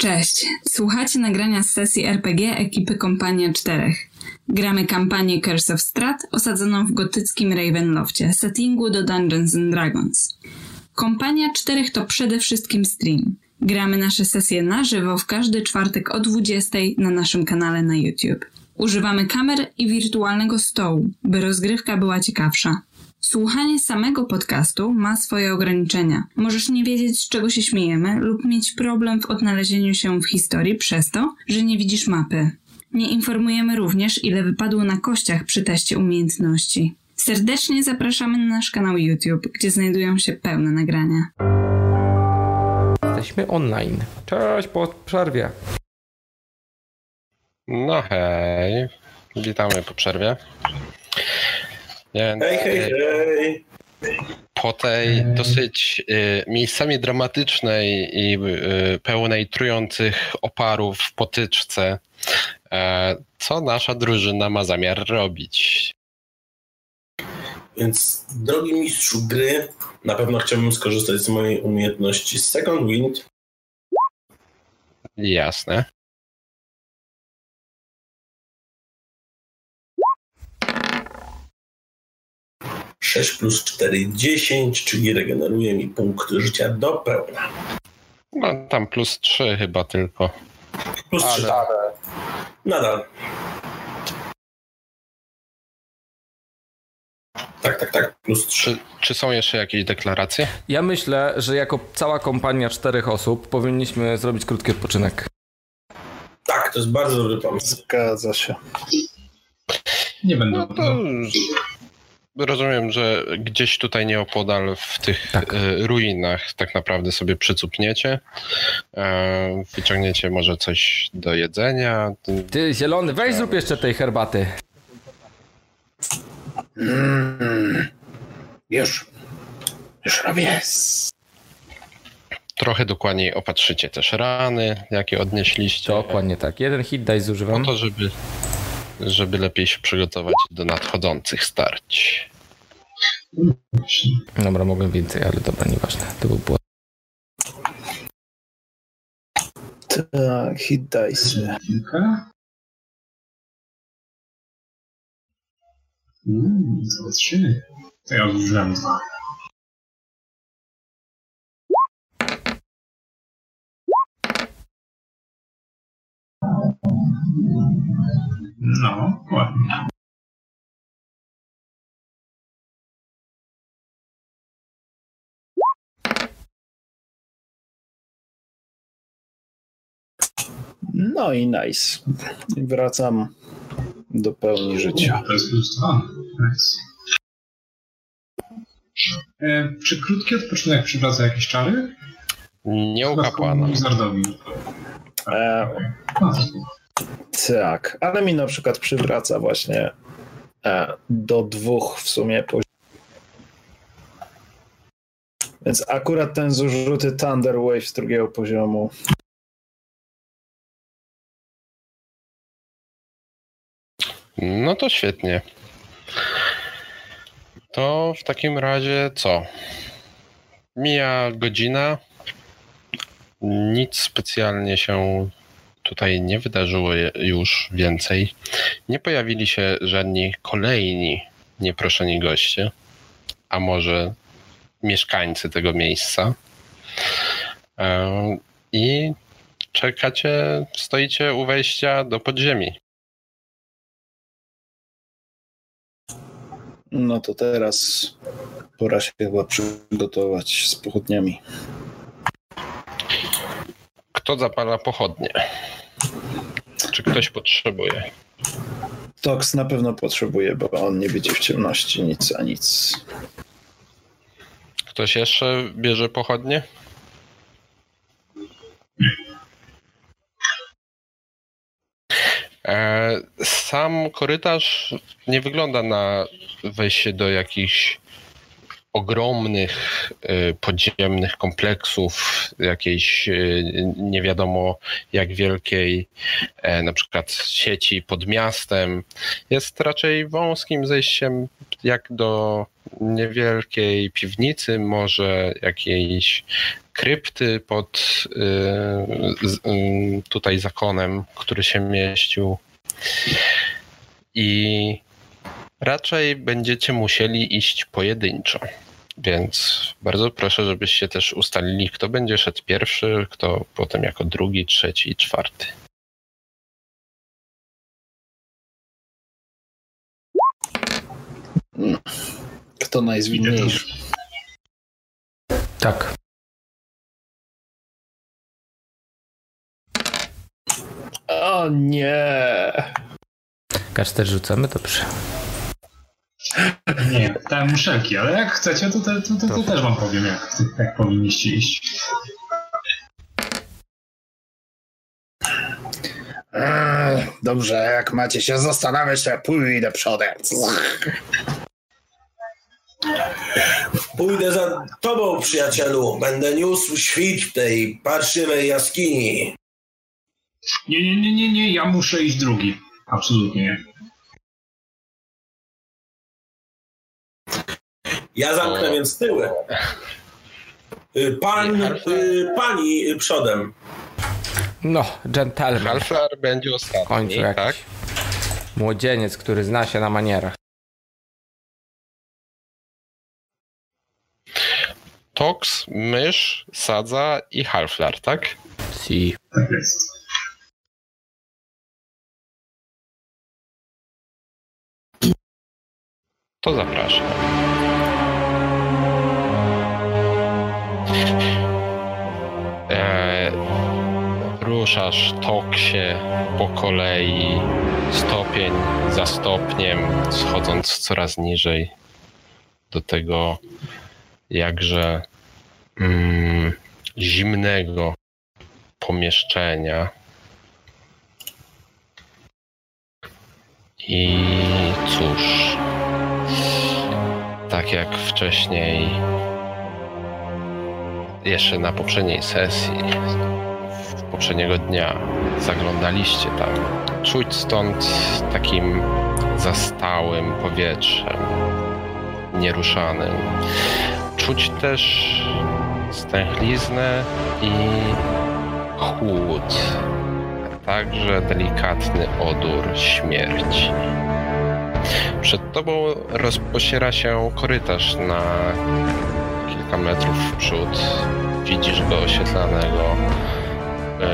Cześć, słuchacie nagrania z sesji RPG ekipy Kompania Czterech. Gramy kampanię Curse of Strat osadzoną w gotyckim Ravenloftie, settingu do Dungeons and Dragons. Kompania Czterech to przede wszystkim stream. Gramy nasze sesje na żywo w każdy czwartek o 20 na naszym kanale na YouTube. Używamy kamer i wirtualnego stołu, by rozgrywka była ciekawsza. Słuchanie samego podcastu ma swoje ograniczenia. Możesz nie wiedzieć, z czego się śmiejemy, lub mieć problem w odnalezieniu się w historii przez to, że nie widzisz mapy. Nie informujemy również, ile wypadło na kościach przy teście umiejętności. Serdecznie zapraszamy na nasz kanał YouTube, gdzie znajdują się pełne nagrania. Jesteśmy online. Cześć po przerwie. No hej, witamy po przerwie. Więc Hej, hej, e, hej. po tej dosyć e, miejscami dramatycznej i e, pełnej trujących oparów potyczce, co nasza drużyna ma zamiar robić? Więc drogi mistrzu gry, na pewno chciałbym skorzystać z mojej umiejętności Second Wind. Jasne. Sześć plus 4, 10, czyli regeneruje mi punkt życia do pełna. No, tam plus 3 chyba tylko. Plus 3. Ale- Nadal. Tak, tak, tak. Plus 3. Czy, czy są jeszcze jakieś deklaracje? Ja myślę, że jako cała kompania czterech osób powinniśmy zrobić krótki odpoczynek. Tak, to jest bardzo dobry pomysł. Zgadza się. Nie będę. No to rozumiem, że gdzieś tutaj nieopodal w tych Tak. e, ruinach tak naprawdę sobie przycupniecie. E, wyciągniecie może coś do jedzenia. Ty, zielony, weź zrób jeszcze tej herbaty. Mm. Już. Już robię. Trochę dokładniej opatrzycie też rany, jakie odnieśliście. Dokładnie tak. Jeden hit daj zużywam. Po to, żeby, żeby lepiej się przygotować do nadchodzących starć. Dobra, mogłem więcej, ale dobra, nieważne. To był błąd. Tak, hit dice. Kilka. Mm, to trzy. To ja użyłem dwa. No, ładnie. No i nice. Wracam do pełni życia. To jest plus dwa. Nice. E, czy krótki odpoczynek przywraca jakieś czary? Nie u kapłana. Wizardowi. E, tak, ale mi na przykład przywraca właśnie e, do dwóch w sumie poziomów. Więc akurat ten zużyty Thunder Wave z drugiego poziomu. No to świetnie. To w takim razie co? Mija godzina. Nic specjalnie się tutaj nie wydarzyło już więcej. Nie pojawili się żadni kolejni nieproszeni goście, a może mieszkańcy tego miejsca. I czekacie, stoicie u wejścia do podziemi. No to teraz pora się chyba przygotować z pochodniami. Kto zapala pochodnie? Czy ktoś potrzebuje? Tox na pewno potrzebuje, bo on nie widzi w ciemności nic a nic. Ktoś jeszcze bierze pochodnie? E, Sam korytarz nie wygląda na wejście do jakichś ogromnych e, podziemnych kompleksów, jakiejś e, nie wiadomo jak wielkiej, e, na przykład sieci pod miastem. Jest raczej wąskim zejściem jak do niewielkiej piwnicy, może jakiejś krypty pod y, y, tutaj zakonem, który się mieścił. I raczej będziecie musieli iść pojedynczo. Więc bardzo proszę, żebyście też ustalili, kto będzie szedł pierwszy, kto potem jako drugi, trzeci i czwarty. Kto najzwinniejszy? Tak. O nie! K4 rzucamy, dobrze. Nie, dałem muszelki, ale jak chcecie, to, te, to, to, to też wam powiem, jak, jak powinniście iść. Eee, Dobrze, jak macie się zastanawiać, to ja pójdę przodem. Pójdę za tobą, przyjacielu. Będę niósł świt w tej parszywej jaskini. Nie, nie, nie, nie, nie, ja muszę iść drugi. Absolutnie Ja zamknę więc tyłem. Y, Pan, y, pani przodem. No, gentleman. Halflar będzie W końcu ostatni, jakiś tak? młodzieniec, który zna się na manierach. Tox, mysz, sadza i Halflar, tak? Si. Tak jest. To zapraszam. Ruszasz toksie po kolei, stopień za stopniem, schodząc coraz niżej do tego jakże mm, zimnego pomieszczenia. I cóż, tak jak wcześniej, jeszcze na poprzedniej sesji, poprzedniego dnia, zaglądaliście tam. Czuć stąd takim zastałym powietrzem, nieruszanym. Czuć też stęchliznę i chłód, a także delikatny odór śmierci. Przed tobą rozpościera się korytarz na kilka metrów w przód. Widzisz go oświetlanego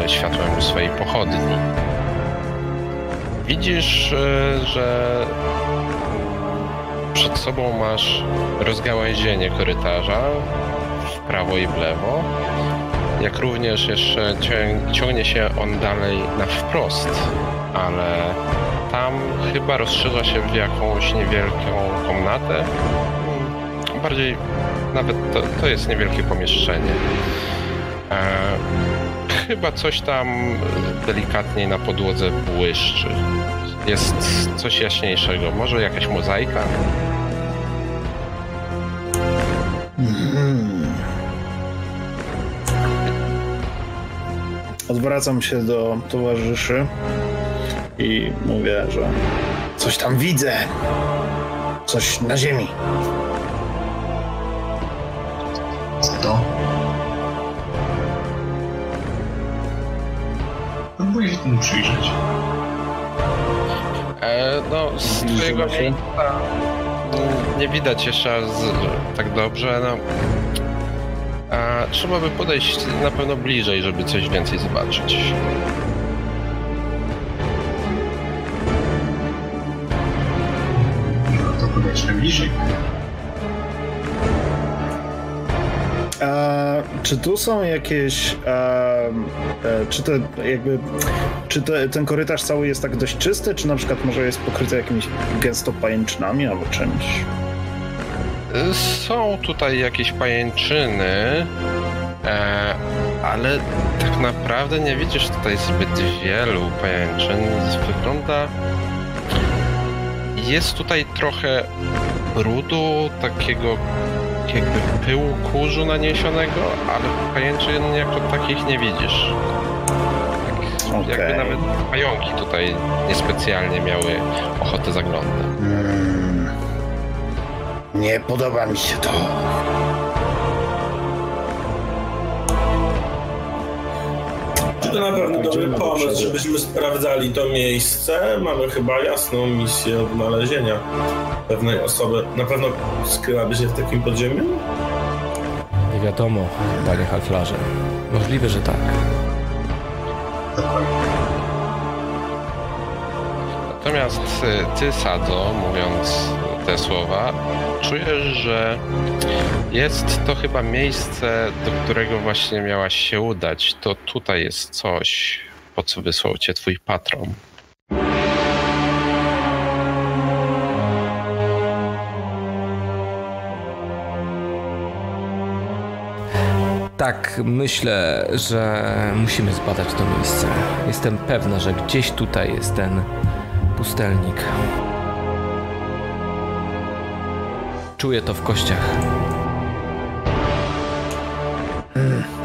światłem swojej pochodni. Widzisz, e, że przed sobą masz rozgałęzienie korytarza w prawo i w lewo, jak również jeszcze cią- ciągnie się on dalej na wprost, ale tam chyba rozszerza się w jakąś niewielką komnatę. Bardziej nawet to, to jest niewielkie pomieszczenie. E, chyba coś tam delikatniej na podłodze błyszczy. Jest coś jaśniejszego. Może jakaś mozaika? Mhm. Odwracam się do towarzyszy i mówię, że coś tam widzę. Coś na ziemi. Co to? Próbuję się temu przyjrzeć. E, no, z twojego miejsca nie widać jeszcze raz tak dobrze. No. A, trzeba by podejść na pewno bliżej, żeby coś więcej zobaczyć. No to podejdźmy bliżej. A czy tu są jakieś. E, e, czy to jakby. Czy to, ten korytarz cały jest tak dość czysty, czy na przykład może jest pokryty jakimiś gęsto pajęczynami albo czymś? Y, Są tutaj jakieś pajęczyny, e, ale tak naprawdę nie widzisz tutaj zbyt wielu pajęczyn. Wygląda. Jest tutaj trochę brudu, takiego jakby pyłu kurzu naniesionego, ale pajęczyn jako takich nie widzisz. Tak, Jakby nawet pająki tutaj niespecjalnie miały ochotę zaglądać. Hmm. Nie podoba mi się to. to na pewno dobry pomysł, żebyśmy sprawdzali to miejsce. Mamy chyba jasną misję odnalezienia pewnej osoby. Na pewno skryłaby się w takim podziemiu? Nie wiadomo, panie Halflarze. Możliwe, że tak. Natomiast y, ty, Sado, mówiąc te słowa, czujesz, że jest to chyba miejsce, do którego właśnie miałaś się udać. To tutaj jest coś, po co wysłał cię twój patron. Tak, myślę, że musimy zbadać to miejsce. Jestem pewna, że gdzieś tutaj jest ten pustelnik. Czuję to w kościach.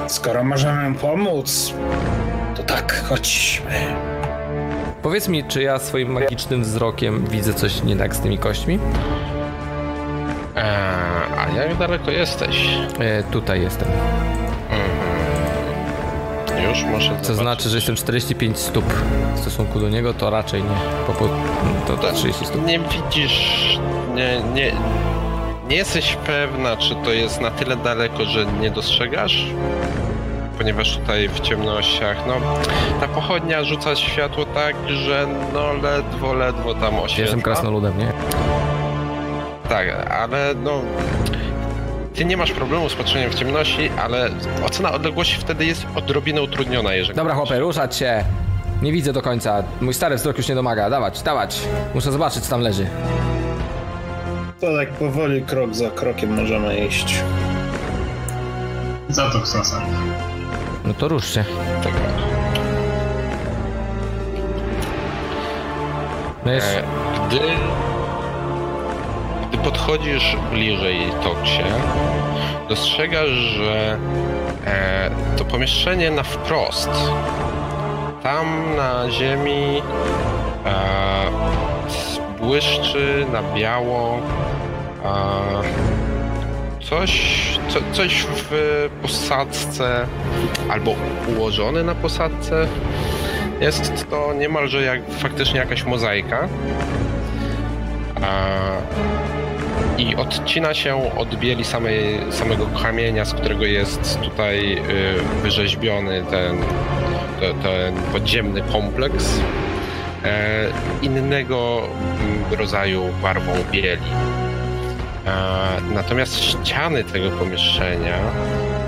Skoro możemy pomóc, to tak, chodźmy. Powiedz mi, czy ja swoim magicznym wzrokiem widzę coś nie tak z tymi kośćmi? Eee, a jak daleko jesteś? E, tutaj jestem. Już muszę Co zobaczyć. znaczy, że jestem 45 stóp w stosunku do niego, to raczej nie. Po, po, to, to 30 stóp. Nie widzisz, nie, nie, nie jesteś pewna, czy to jest na tyle daleko, że nie dostrzegasz? Ponieważ tutaj w ciemnościach, no, ta pochodnia rzuca światło tak, że no ledwo, ledwo tam oświetla. Jestem krasnoludem, nie? Tak, ale no... Ty nie masz problemu z patrzeniem w ciemności, ale ocena odległości wtedy jest odrobinę utrudniona, jeżeli... Dobra, chłopie, ruszać się. Nie widzę do końca. Mój stary wzrok już nie domaga. Dawać, dawać. Muszę zobaczyć, co tam leży. To tak powoli, krok za krokiem możemy iść. Za to Ksasa. No to rusz się. Tak. No jest... E, gdy podchodzisz bliżej Toksie, dostrzegasz, że e, to pomieszczenie na wprost, tam na ziemi e, błyszczy na biało e, coś, co, coś w posadzce albo ułożone na posadzce. Jest to niemalże jak faktycznie jakaś mozaika. I odcina się od bieli samej, samego kamienia, z którego jest tutaj y, wyrzeźbiony ten, te- ten podziemny kompleks e, innego mm, rodzaju barwą bieli. E, natomiast ściany tego pomieszczenia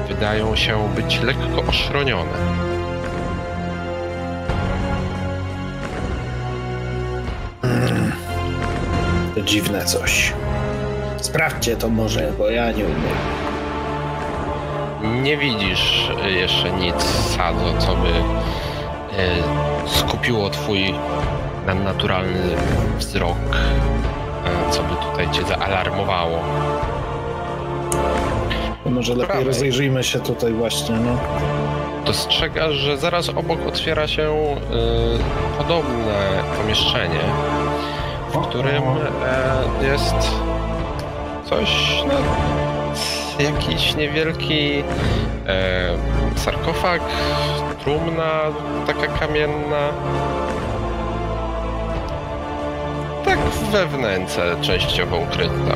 wydają się być lekko oszronione. To dziwne coś. Sprawdźcie to może, bo ja nie umiem. Nie widzisz jeszcze nic, Sado, co by y, skupiło twój nadnaturalny wzrok, y, co by tutaj cię zaalarmowało. To może lepiej Prawej. rozejrzyjmy się tutaj właśnie, no. Dostrzegasz, że zaraz obok otwiera się y, podobne pomieszczenie, w którym e, jest coś, no, jakiś niewielki e, sarkofag, trumna taka kamienna. Tak we wnęce częściowo ukryta.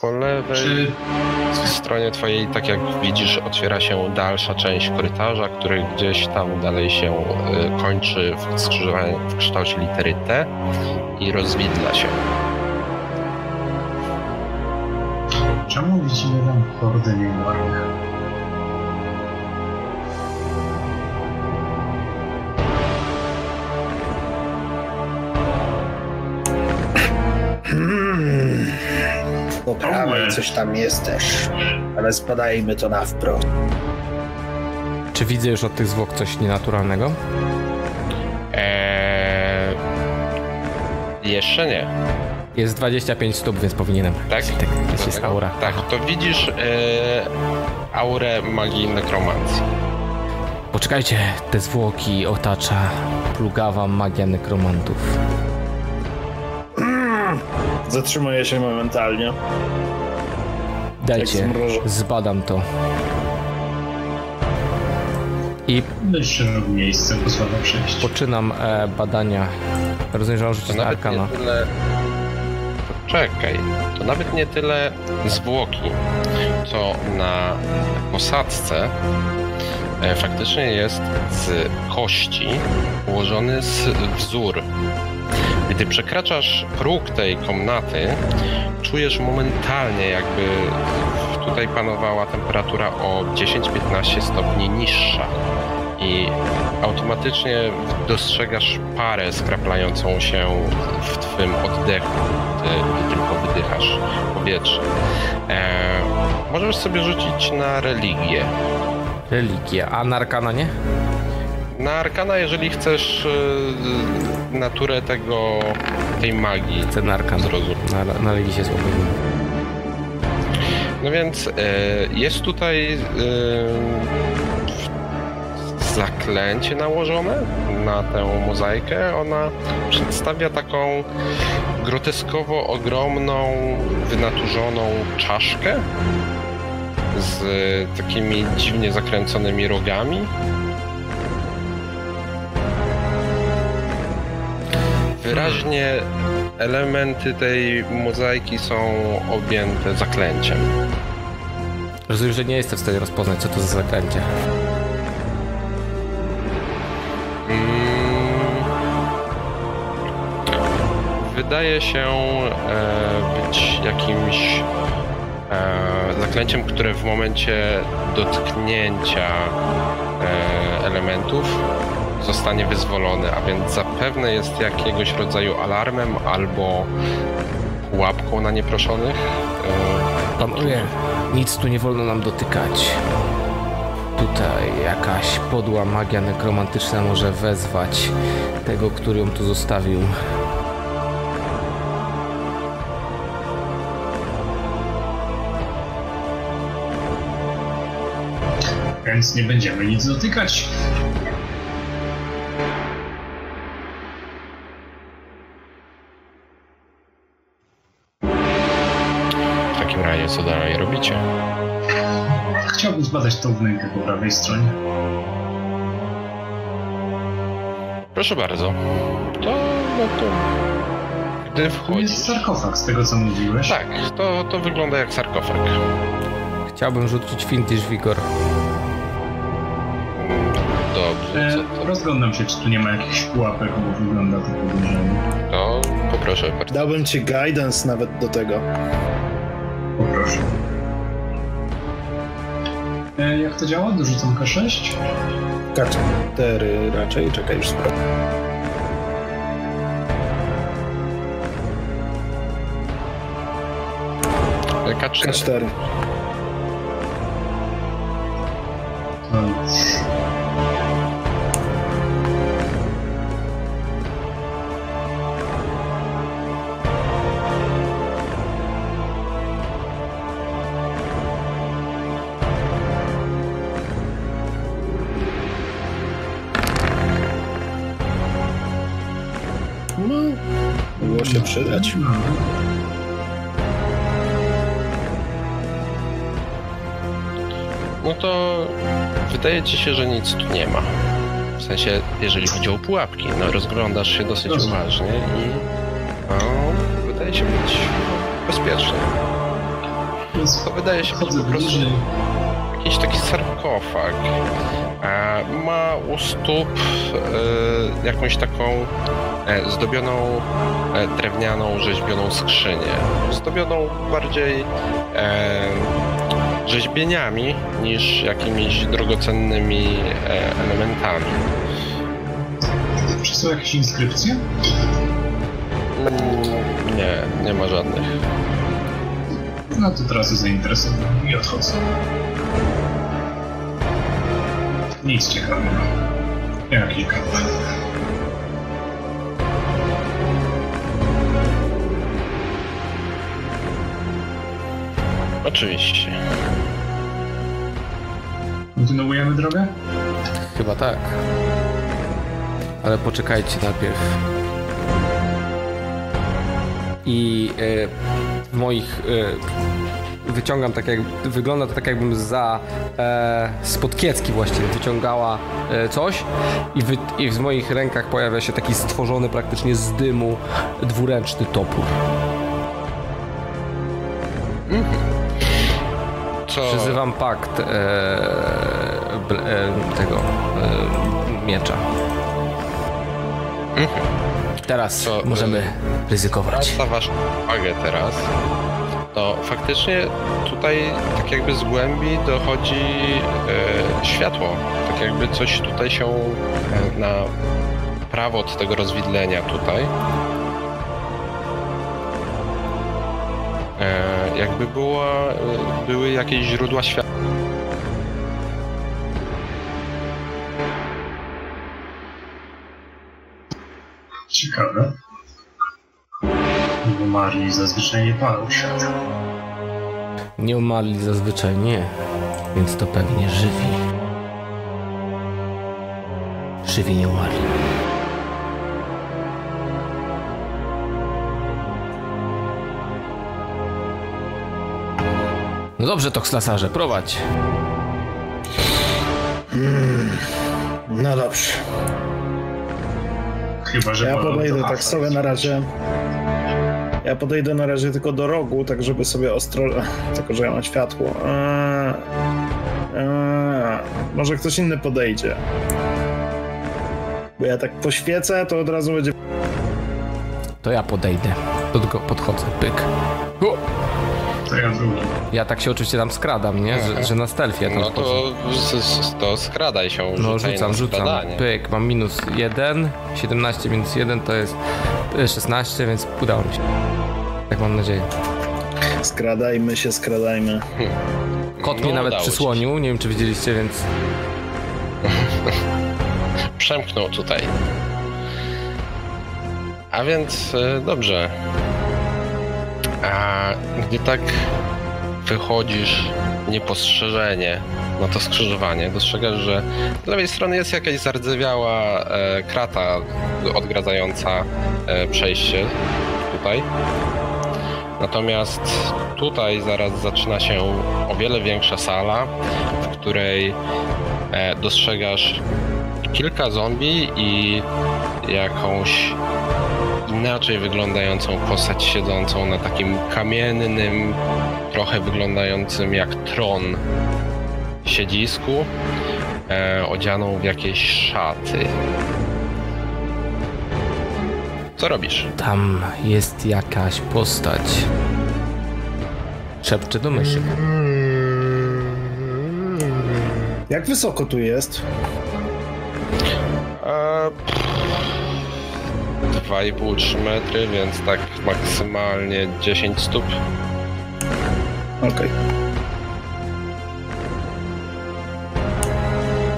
Po lewej Czy stronie twojej, tak jak widzisz, otwiera się dalsza część korytarza, który gdzieś tam dalej się y, kończy w skrzyżowaniu w kształcie litery T i rozwidla się. czemu widzimy tam hordę nieumarłych? Po prawej coś tam jest też, ale zbadajmy to na wprost. Czy widzę już od tych zwłok coś nienaturalnego? Eee... Jeszcze nie, Jest 25 stóp, więc powinienem. tak? Tak, jest, jest aura. Tak, to widzisz e, aurę magii nekromancji. Poczekajcie, te zwłoki otacza plugawa magia nekromantów. Zatrzymuję się momentalnie. Dajcie, zbadam to. I szerokie miejsce pozwala przejść. poczynam e, badania. Rozumiem, że mam To rzucić na nawet nie arkana. tyle... Czekaj, to nawet nie tyle zwłoki, co na posadzce e, faktycznie jest z kości ułożony z wzór. Gdy przekraczasz próg tej komnaty, czujesz momentalnie jakby tutaj panowała temperatura o 10-15 stopni niższa i automatycznie dostrzegasz parę skraplającą się w twym oddechu, gdy, tylko wydychasz powietrze. E, możesz sobie rzucić na religię. Religia. A na arkana nie? Na arkana, jeżeli chcesz e, naturę tego, tej magii Chcę na arkana. zrozumieć. Na, na się wiem. No więc e, jest tutaj e, zaklęcie nałożone na tę mozaikę. Ona przedstawia taką groteskowo ogromną, wynaturzoną czaszkę z takimi dziwnie zakręconymi rogami. Wyraźnie elementy tej mozaiki są objęte zaklęciem. Rozumiem, że nie jestem w stanie rozpoznać, co to za zaklęcie. Mm. Wydaje się e, być jakimś e, zaklęciem, które w momencie dotknięcia e, elementów zostanie wyzwolone, a więc zapewne jest jakiegoś rodzaju alarmem albo pułapką na nieproszonych. E, Panowie, nic tu nie wolno nam dotykać. Tutaj jakaś podła magia nekromantyczna może wezwać tego, który ją tu zostawił. Więc nie będziemy nic dotykać. Tą wnękę po prawej stronie. Proszę bardzo. To, no to... Gdy To wchodzisz... jest sarkofag z tego co mówiłeś. Tak, to, to wygląda jak sarkofag. Chciałbym rzucić Fintish Vigor. Dobrze, E, co to? rozglądam się, czy tu nie ma jakichś pułapek, bo wygląda to podejrzanie. To poproszę bardzo. Dałbym ci guidance nawet do tego. Poproszę. E, jak to działa? Dorzucam K6? K4 raczej, czekaj już sprawdzę. K4. K4. Wydaje ci się, że nic tu nie ma. W sensie, jeżeli chodzi o pułapki, no rozglądasz się dosyć Rozumiem. uważnie i no, wydaje się być bezpiecznie. To wydaje się być po prostu jakiś taki sarkofag. E, ma u stóp e, jakąś taką e, zdobioną drewnianą, rzeźbioną skrzynię. Zdobioną bardziej rzeźbieniami niż jakimiś drogocennymi e, elementami. Czy są jakieś inskrypcje? Mm, nie, nie ma żadnych. No to teraz zainteresowany i odchodzę. Nic ciekawego. Jakiś kawałek. Oczywiście. Kontynuujemy drogę? Chyba tak. Ale poczekajcie najpierw. i e, w moich e, wyciągam tak jak wygląda to tak jakbym za e, spod kiecki właściwie wyciągała e, coś i, wy, i w moich rękach pojawia się taki stworzony praktycznie z dymu dwuręczny topór. Co, Przyzywam pakt e, e, tego e, miecza. Teraz Co, e, możemy ryzykować. waszą uwagę teraz, to faktycznie tutaj tak jakby z głębi dochodzi e, światło. Tak jakby coś tutaj się e, na prawo od tego rozwidlenia tutaj. E, jakby była, e, były jakieś źródła światła. Ciekawe. Bo Marli zazwyczaj nie palą światła. Nie umarli zazwyczaj nie, więc to pewnie żywi. Żywi nie umarli. No dobrze, Tokslasarze, prowadź. No dobrze. Chyba, że Ja podejdę tak sobie na razie. Ja podejdę na razie tylko do rogu, tak żeby sobie ostro... Tylko, że ja mam światło. Eee, eee, może ktoś inny podejdzie. Bo ja tak poświecę, to od razu będzie... To ja podejdę. To tylko podchodzę, pyk. To ja drugi. Ja tak się oczywiście tam skradam, nie? Że, że na stealthie ja tam No to, to skradaj się. No rzucam, rzucam. Pyk, mam minus 1, 17 minus 1 to jest e, 16, więc udało mi się. Tak mam nadzieję. Skradajmy się, skradajmy. Kot No, mnie nawet przysłonił, nie wiem czy widzieliście, więc przemknął tutaj. A więc e, dobrze. A gdy tak wychodzisz niepostrzeżenie na to skrzyżowanie, dostrzegasz, że z lewej strony jest jakaś zardzewiała e, krata odgradzająca e, przejście tutaj. Natomiast tutaj zaraz zaczyna się o wiele większa sala, w której e, dostrzegasz kilka zombie i jakąś inaczej wyglądającą postać siedzącą na takim kamiennym, trochę wyglądającym jak tron siedzisku, e, odzianą w jakieś szaty. Co robisz? tam jest jakaś postać. Szepcze do myszy. Jak wysoko tu jest? E, 2,5-3 metry, więc tak maksymalnie 10 stóp. Okej.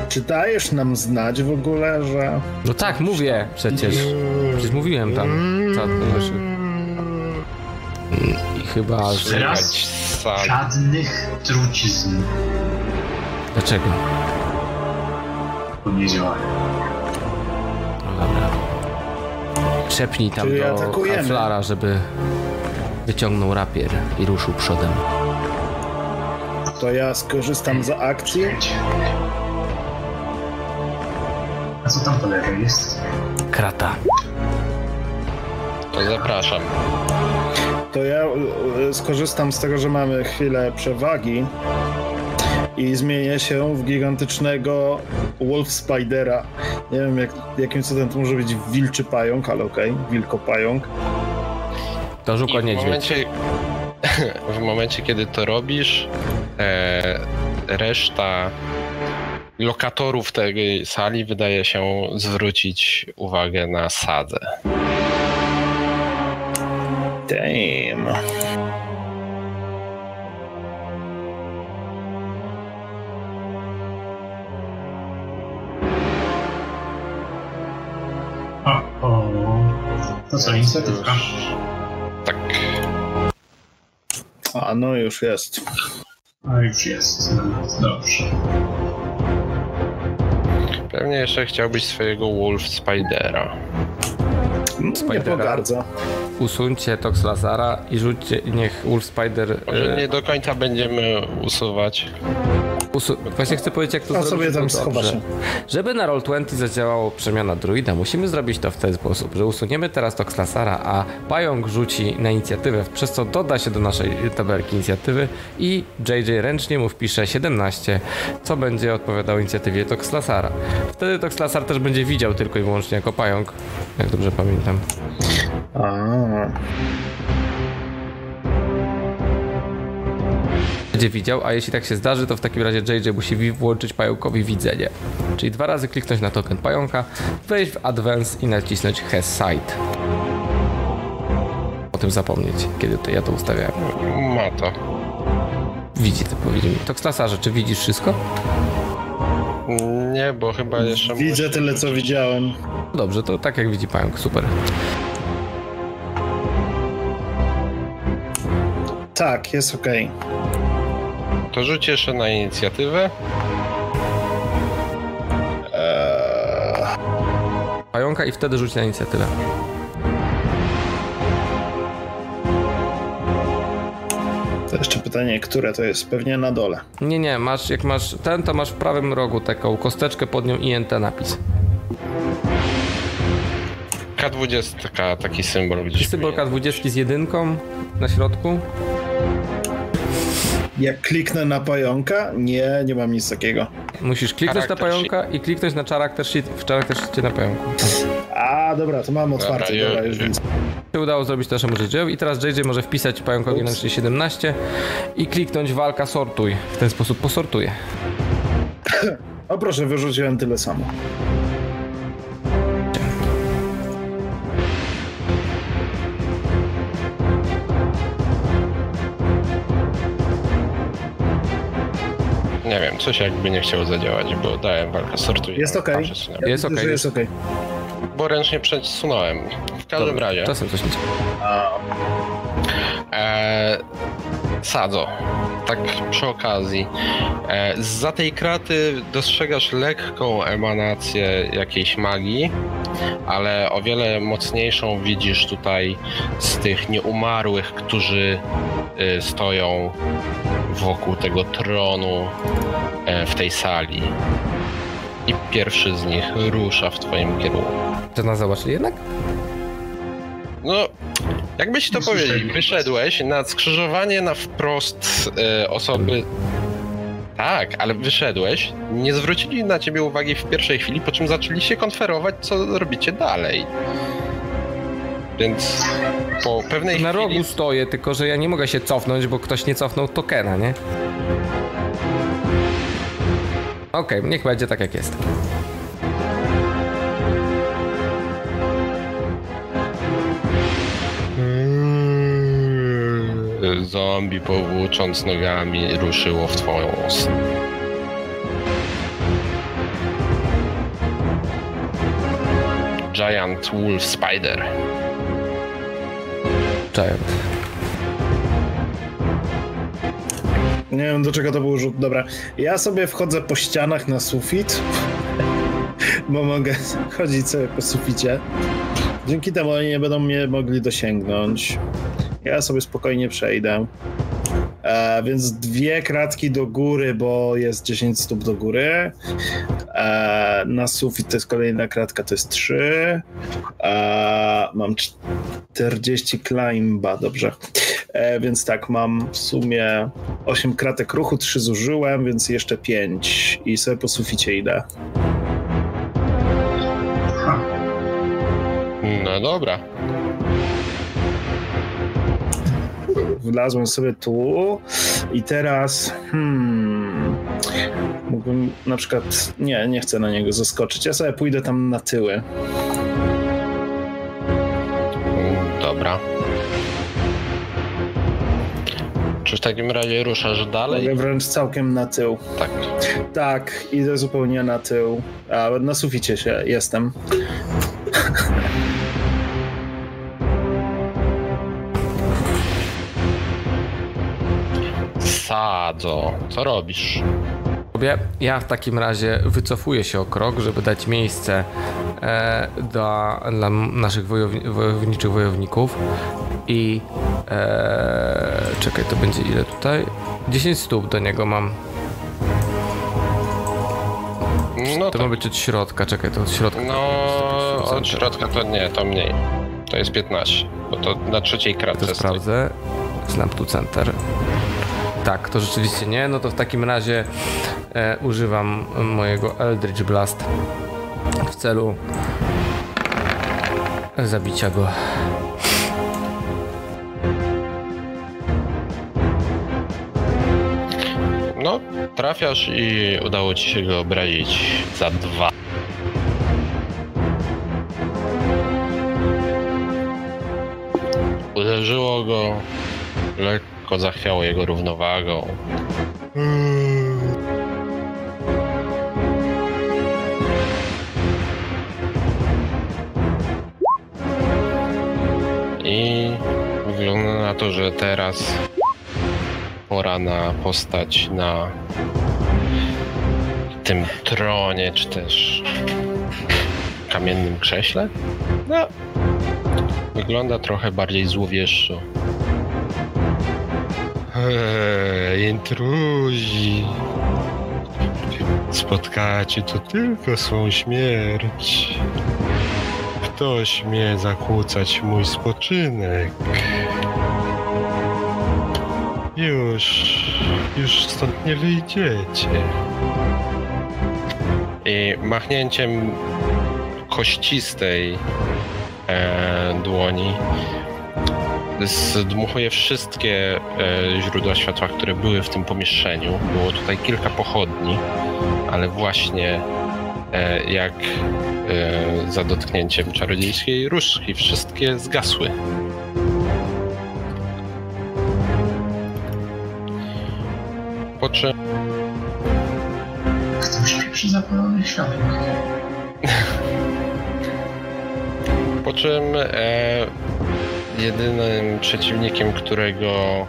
Czy dajesz nam znać w ogóle, że... No tak, mówię przecież. Przecież mówiłem tam. Co do myszy. I chyba. Teraz? Sali. Żadnych trucizn. Dlaczego? Bo nie działają. No dobra. Szepnij tam Czyli do atakujemy. Flara, żeby wyciągnął rapier i ruszył przodem. To ja skorzystam z akcji. A co tam po lewej jest? Krata. To zapraszam. To ja y, skorzystam z tego, że mamy chwilę przewagi i zmienię się w gigantycznego Wolf Spidera. Nie wiem, jak, jakim cudem to może być wilczy pająk, ale okej, wilkopająk. To żuko w niedźwiedź. momencie, w momencie, kiedy to robisz, e, reszta lokatorów tej sali wydaje się zwrócić uwagę na sadzę. Damn. Co, inicjatywka? Tak. A no już jest. A już jest. Dobrze. Pewnie jeszcze chciałbyś swojego Wolf Spidera. Nie Spidera. pogardza. usuńcie Tox Lazara i rzućcie, niech Wolf Spider... Może e, nie do końca będziemy usuwać. Usu- Właśnie chcę powiedzieć, jak to A zrobić. sobie tam dobrze. Żeby na Roll20 zadziałało przemiana druida, musimy zrobić to w ten sposób, że usuniemy teraz Toxlasara, a pająk rzuci na inicjatywę, przez co doda się do naszej tabelki inicjatywy i JJ ręcznie mu wpisze 17, co będzie odpowiadało inicjatywie Toxlasara. Wtedy Toxlasar też będzie widział tylko i wyłącznie jako pająk, jak dobrze pamiętam. A, będzie widział, a jeśli tak się zdarzy, to w takim razie JJ musi włączyć pająkowi widzenie. Czyli dwa razy kliknąć na token pająka, wejść w Advance i nacisnąć Has Sight. O tym zapomnieć, kiedy to ja to ustawiałem. Ma to. Widzi to powiedział mi. Toxlasarze, czy widzisz wszystko? Nie, bo chyba jeszcze widzę musi- tyle, co widziałem. Dobrze, to tak jak widzi pająk, super. Tak, jest okej. To rzuć jeszcze na inicjatywę. Eee, Pająka i wtedy rzuć na inicjatywę. To jeszcze pytanie, które to jest? Pewnie na dole. Nie, nie, masz, jak masz ten, to masz w prawym rogu taką kosteczkę pod nią INT napis. K20, taki symbol gdzieś. symbol K20 z jedynką na środku. Jak kliknę na pająka? Nie, nie mam nic takiego. Musisz kliknąć na pająka i kliknąć na charakter sheet, w charakter sheetie na pająku. A, dobra, to mam otwarte, Dobra, dobra, ju- już widzę. się udało zrobić to naszemu JJ i teraz JJ może wpisać pająkowi ręcznie 17 i kliknąć walka sortuj. W ten sposób posortuje. O proszę, wyrzuciłem tyle samo. Nie wiem, coś jakby nie chciało zadziałać, bo dałem walkę sortuję. Jest okej. a przesunąłem. Jest okej, że jest- okej. Bo ręcznie przesunąłem. W każdym razie. Czasem coś nie działa. A, E, Sadzo, tak przy okazji, e, za tej kraty dostrzegasz lekką emanację jakiejś magii, ale o wiele mocniejszą widzisz tutaj z tych nieumarłych, którzy e, stoją wokół tego tronu e, w tej sali. I pierwszy z nich rusza w twoim kierunku. Czy nas zobaczyli jednak? No, jakbyś to powiedział, wyszedłeś na skrzyżowanie na wprost e, osoby. Tak, ale wyszedłeś, nie zwrócili na ciebie uwagi w pierwszej chwili, po czym zaczęli się konferować, co robicie dalej. Więc po pewnej Na chwili... rogu stoję, tylko że ja nie mogę się cofnąć, bo ktoś nie cofnął tokena, nie? Okej, niech będzie tak jak jest. Zombie powłócząc nogami ruszyło w twoją stronę. Giant Wolf Spider. Nie wiem, do czego to był rzut. Dobra, ja sobie wchodzę po ścianach na sufit, bo mogę chodzić sobie po suficie. Dzięki temu oni nie będą mnie mogli dosięgnąć. Ja sobie spokojnie przejdę. E, więc dwie kratki do góry, bo jest 10 stóp do góry. E, na sufit to jest kolejna kratka, to jest 3. E, mam 40 climba, dobrze. E, więc tak, mam w sumie 8 kratek ruchu, 3 zużyłem, więc jeszcze 5 i sobie po suficie idę. No dobra. Wlazłem sobie tu i teraz hmm, mógłbym na przykład, nie, nie chcę na niego zaskoczyć, ja sobie pójdę tam na tyły. Dobra. Czy w takim razie ruszasz dalej? Mogę wręcz całkiem na tył. Tak. Tak, idę zupełnie na tył. A na suficie się jestem. Sadzo, co robisz? Ja w takim razie wycofuję się o krok, żeby dać miejsce e, dla, dla naszych wojowni, wojowniczych wojowników i e, czekaj, to będzie ile tutaj? 10 stóp do niego mam. No To to, ma być od środka, czekaj, to od środka. no od środka to nie, to mniej. To jest 15, bo to na trzeciej kratce To sprawdzę. Snap to center. Tak, to rzeczywiście nie. No to w takim razie e, używam mojego Eldritch Blast w celu zabicia go. No, trafiasz i udało ci się go obrazić za dwa. Uderzyło go, lekko zachwiało jego równowagą. I wygląda na to, że teraz pora na postać na tym tronie, czy też kamiennym krześle. No, wygląda trochę bardziej złowieszczo. Intruzi. Spotkacie to tylko swą śmierć. Kto śmie zakłócać mój spoczynek? Już, już stąd nie wyjdziecie. I machnięciem kościstej e, dłoni zdmuchuje wszystkie e, źródła światła, które były w tym pomieszczeniu. Było tutaj kilka pochodni, ale właśnie e, jak e, za dotknięciem czarodziejskiej różdżki wszystkie zgasły. Po czym Ktoś przy zapalonych światłach. Po czym e, jedynym przeciwnikiem, którego,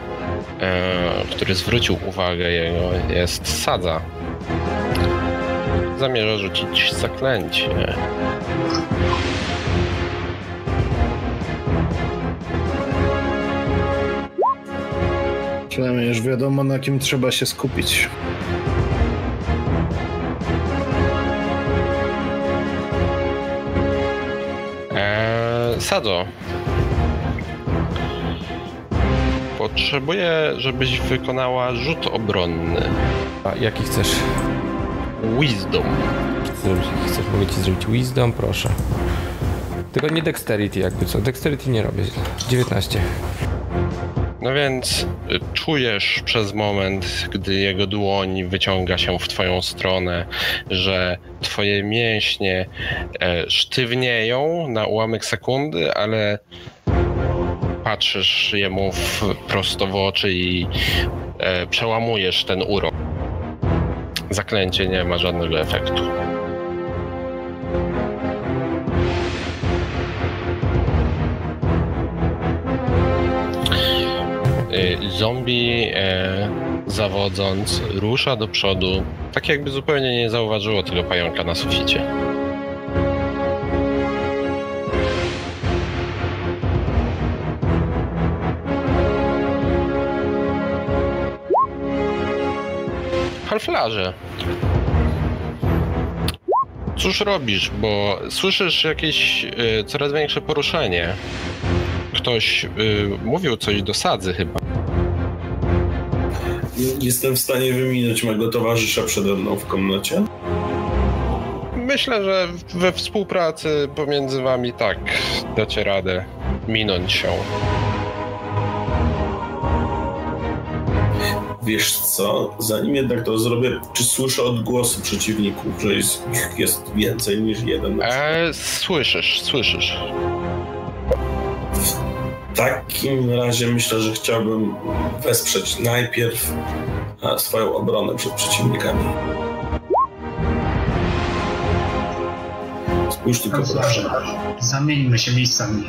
e, który zwrócił uwagę jego, jest Sadza. Zamierza rzucić zaklęcie. Przynajmniej już wiadomo, na kim trzeba się skupić. E, Sado. Potrzebuję, żebyś wykonała rzut obronny. A jaki chcesz? Wisdom. Zrobić, chcesz? Mogę ci zrobić Wisdom, proszę. Tylko nie Dexterity jakby co. Dexterity nie robię. 19. No więc y, czujesz przez moment, gdy jego dłoń wyciąga się w twoją stronę, że twoje mięśnie e, sztywnieją na ułamek sekundy, ale patrzysz jemu w, prosto w oczy i e, przełamujesz ten urok. Zaklęcie nie ma żadnego efektu. Y, Zombie e, zawodząc rusza do przodu, tak jakby zupełnie nie zauważyło tego pająka na suficie. Halflarze. Cóż robisz, bo słyszysz jakieś y, coraz większe poruszenie. Ktoś y, mówił coś do sadzy chyba. Jestem w stanie wyminąć mego towarzysza przede mną w komnacie. Myślę, że we współpracy pomiędzy wami tak dacie radę minąć się. Wiesz co, zanim jednak to zrobię, czy słyszę odgłosy przeciwników, że jest, ich jest więcej niż jeden? E, słyszysz, słyszysz. W takim razie myślę, że chciałbym wesprzeć najpierw e, swoją obronę przed przeciwnikami. Spójrz tylko proszę. Dobrze, zamieńmy się miejscami.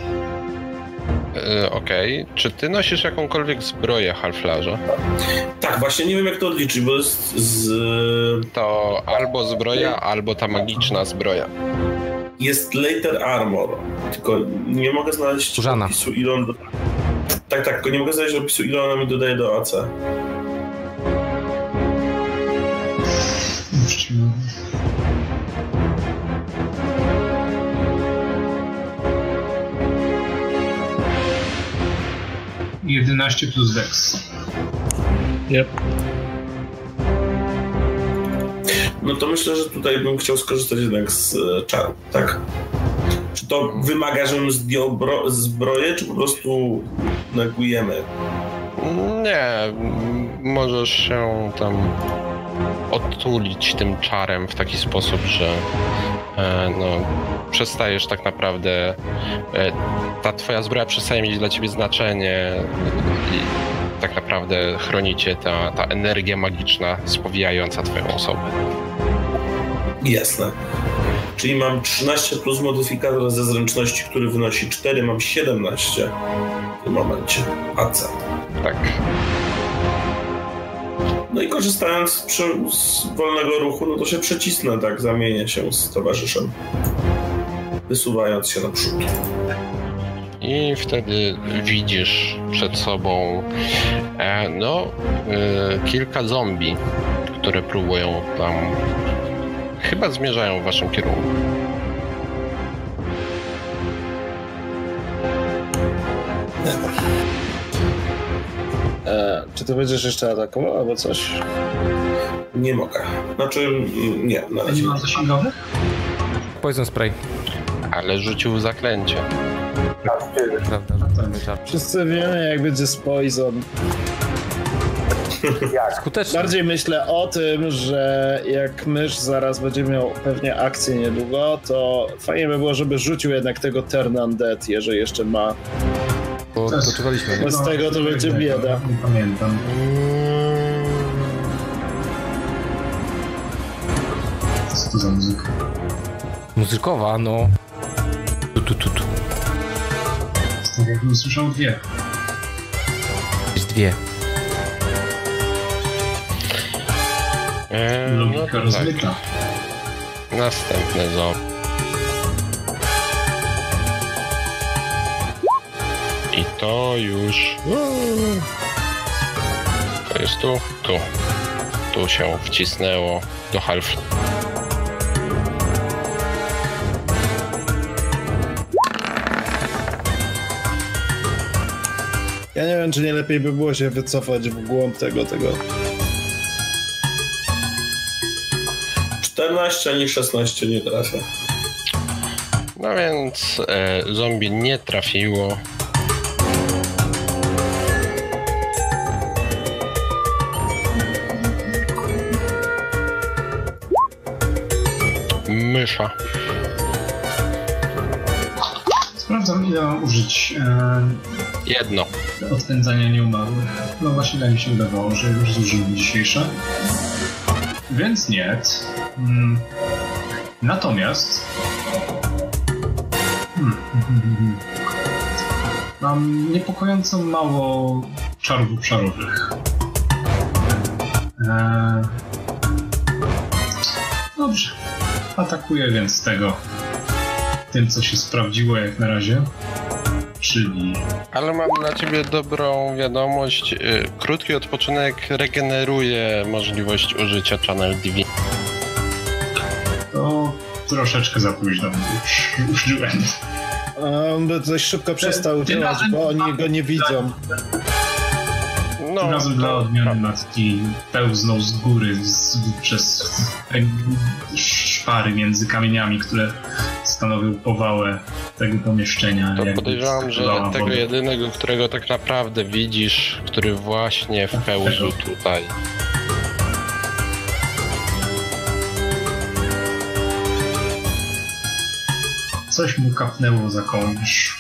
E, Okej. Czy ty nosisz jakąkolwiek zbroję halflarza? Tak, właśnie nie wiem jak to odliczyć, bo jest z... To albo zbroja, albo ta magiczna zbroja. jest Later Armor, tylko nie mogę znaleźć Żana. opisu ile on... Do... Tak, tak, tylko nie mogę znaleźć opisu ile ona mi dodaje do AC. 11 plus Dex. Yep. No to myślę, że tutaj bym chciał skorzystać jednak z e, czaru, tak? Czy to wymaga, żebym zdjął bro- zbroję, czy po prostu negujemy? Nie, możesz się tam otulić tym czarem w taki sposób, że e, no, przestajesz tak naprawdę. E, ta twoja zbroja przestaje mieć dla ciebie znaczenie i tak naprawdę chroni cię ta, ta energia magiczna spowijająca twoją osobę. Jasne. Czyli mam 13 plus modyfikator ze zręczności, który wynosi 4, mam 17 w tym momencie. AC. Tak. No i korzystając przy, z wolnego ruchu, no to się przecisnę, tak, zamienię się z towarzyszem. Wysuwając się naprzód. I wtedy widzisz przed sobą e, no, e, kilka zombie, które próbują tam. Chyba zmierzają w waszym kierunku. E, czy ty będziesz jeszcze atakował albo coś? Nie mogę. Znaczy, nie, na A nie razie. ma zasięgowych? Poison spray. Ale rzucił zaklęcie. Prawda. Wszyscy wiemy, jak będzie z Poison. Skutecznie. Bardziej myślę o tym, że jak mysz zaraz będzie miał pewnie akcję niedługo, to fajnie by było, żeby rzucił jednak tego Turn Undead, jeżeli jeszcze ma. Bo nie? Bez tego to będzie bieda. Nie pamiętam. Co to za muzyka? Muzykowa, no. Tu, tu, tu, tu. Tak jakbym słyszał dwie. Jest dwie. E, no Logika to tak. rozmyta. Następne zo. I to już. To jest tu, tu. Tu się wcisnęło do half. Ja nie wiem, czy nie lepiej by było się wycofać w głąb tego, tego. 14 ani 16 nie trafia. No więc e, zombie nie trafiło. Sprawdzam, ile mam użyć e, Jedno. odpędzania nieumarłych. No właśnie tak mi się wydawało, że już zużyłem dzisiejsze. Więc nie. Mm. Natomiast... Hmm. Mam niepokojąco mało czarów obszarowych. Eee... Dobrze. Atakuję więc tego. Tym, co się sprawdziło jak na razie. Czyli Ale mam dla ciebie dobrą wiadomość. Y, Krótki odpoczynek regeneruje możliwość użycia Channel DV. To troszeczkę za późno już użyłem. On by dość szybko przestał tym działać, bo oni go nie widzą. No, Tym razem dla to odmiany prawda. matki pełznął z góry z, przez te szpary między kamieniami, które stanowią powałę tego pomieszczenia. To podejrzewam, że tego jedynego, którego tak naprawdę widzisz, który właśnie wpełżył tutaj. Coś mu kapnęło za kołnierz.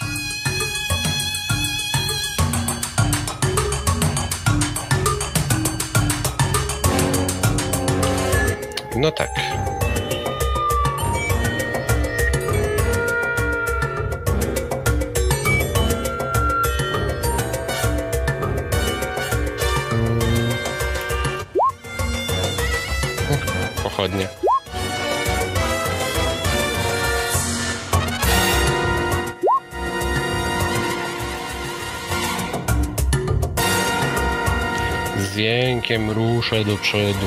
No tak. zachodnie. Z jękiem ruszę do przodu.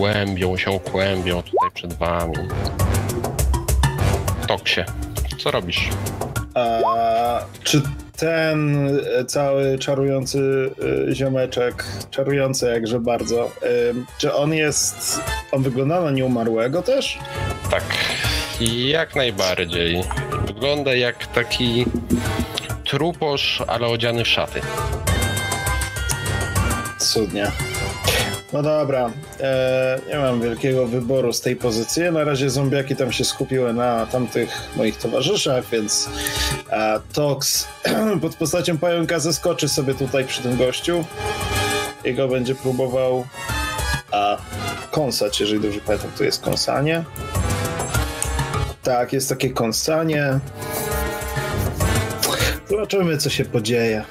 Kłębią się, kłębią tutaj przed wami. Toksie, co robisz? A czy ten e, cały czarujący e, ziomeczek, czarujący jakże bardzo, e, czy on jest, on wygląda na nieumarłego też? Tak, jak najbardziej. Wygląda jak taki truposz, ale odziany w szaty. Cudnie. No dobra, e, nie mam wielkiego wyboru z tej pozycji. Na razie zombiaki tam się skupiły na tamtych moich towarzyszach, więc e, Tox pod postacią pająka zeskoczy sobie tutaj przy tym gościu i go będzie próbował a, kąsać, jeżeli dobrze pamiętam, to jest kąsanie. Tak, jest takie kąsanie. Zobaczymy, co się podzieje.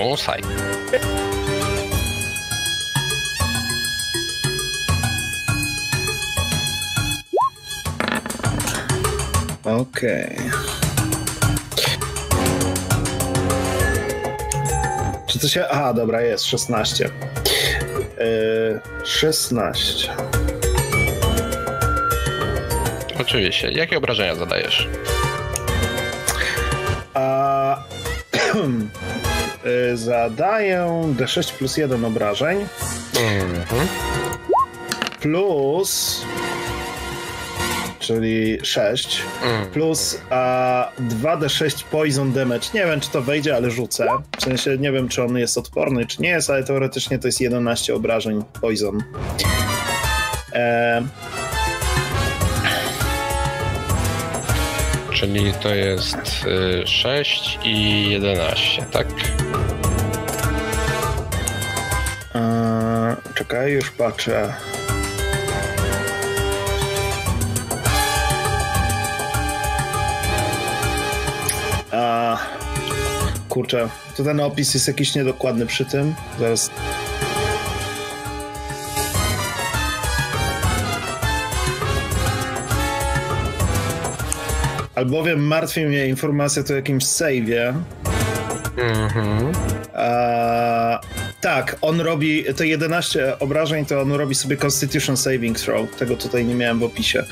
Kąsaj. Okej. Czy to się. Aha, dobra, jest 16. Yy, 16. Oczywiście. Jakie obrażenia zadajesz? A. yy, zadaję D6 plus 1 obrażeń. Mhm. Plus. Czyli 6. Mm. Plus a, 2d6 poison damage. Nie wiem, czy to wejdzie, ale rzucę. W sensie nie wiem, czy on jest odporny, czy nie jest, ale teoretycznie to jest 11 obrażeń poison. E, Czyli to jest y, 6 i 11, tak? e, czekaj, już patrzę. A, kurczę, to ten opis jest jakiś niedokładny przy tym. Zaraz. Albowiem martwi mnie informacja o jakimś save'ie. Mhm. A, tak, on robi te 11 obrażeń, to on robi sobie Constitution Saving Throw. Tego tutaj nie miałem w opisie.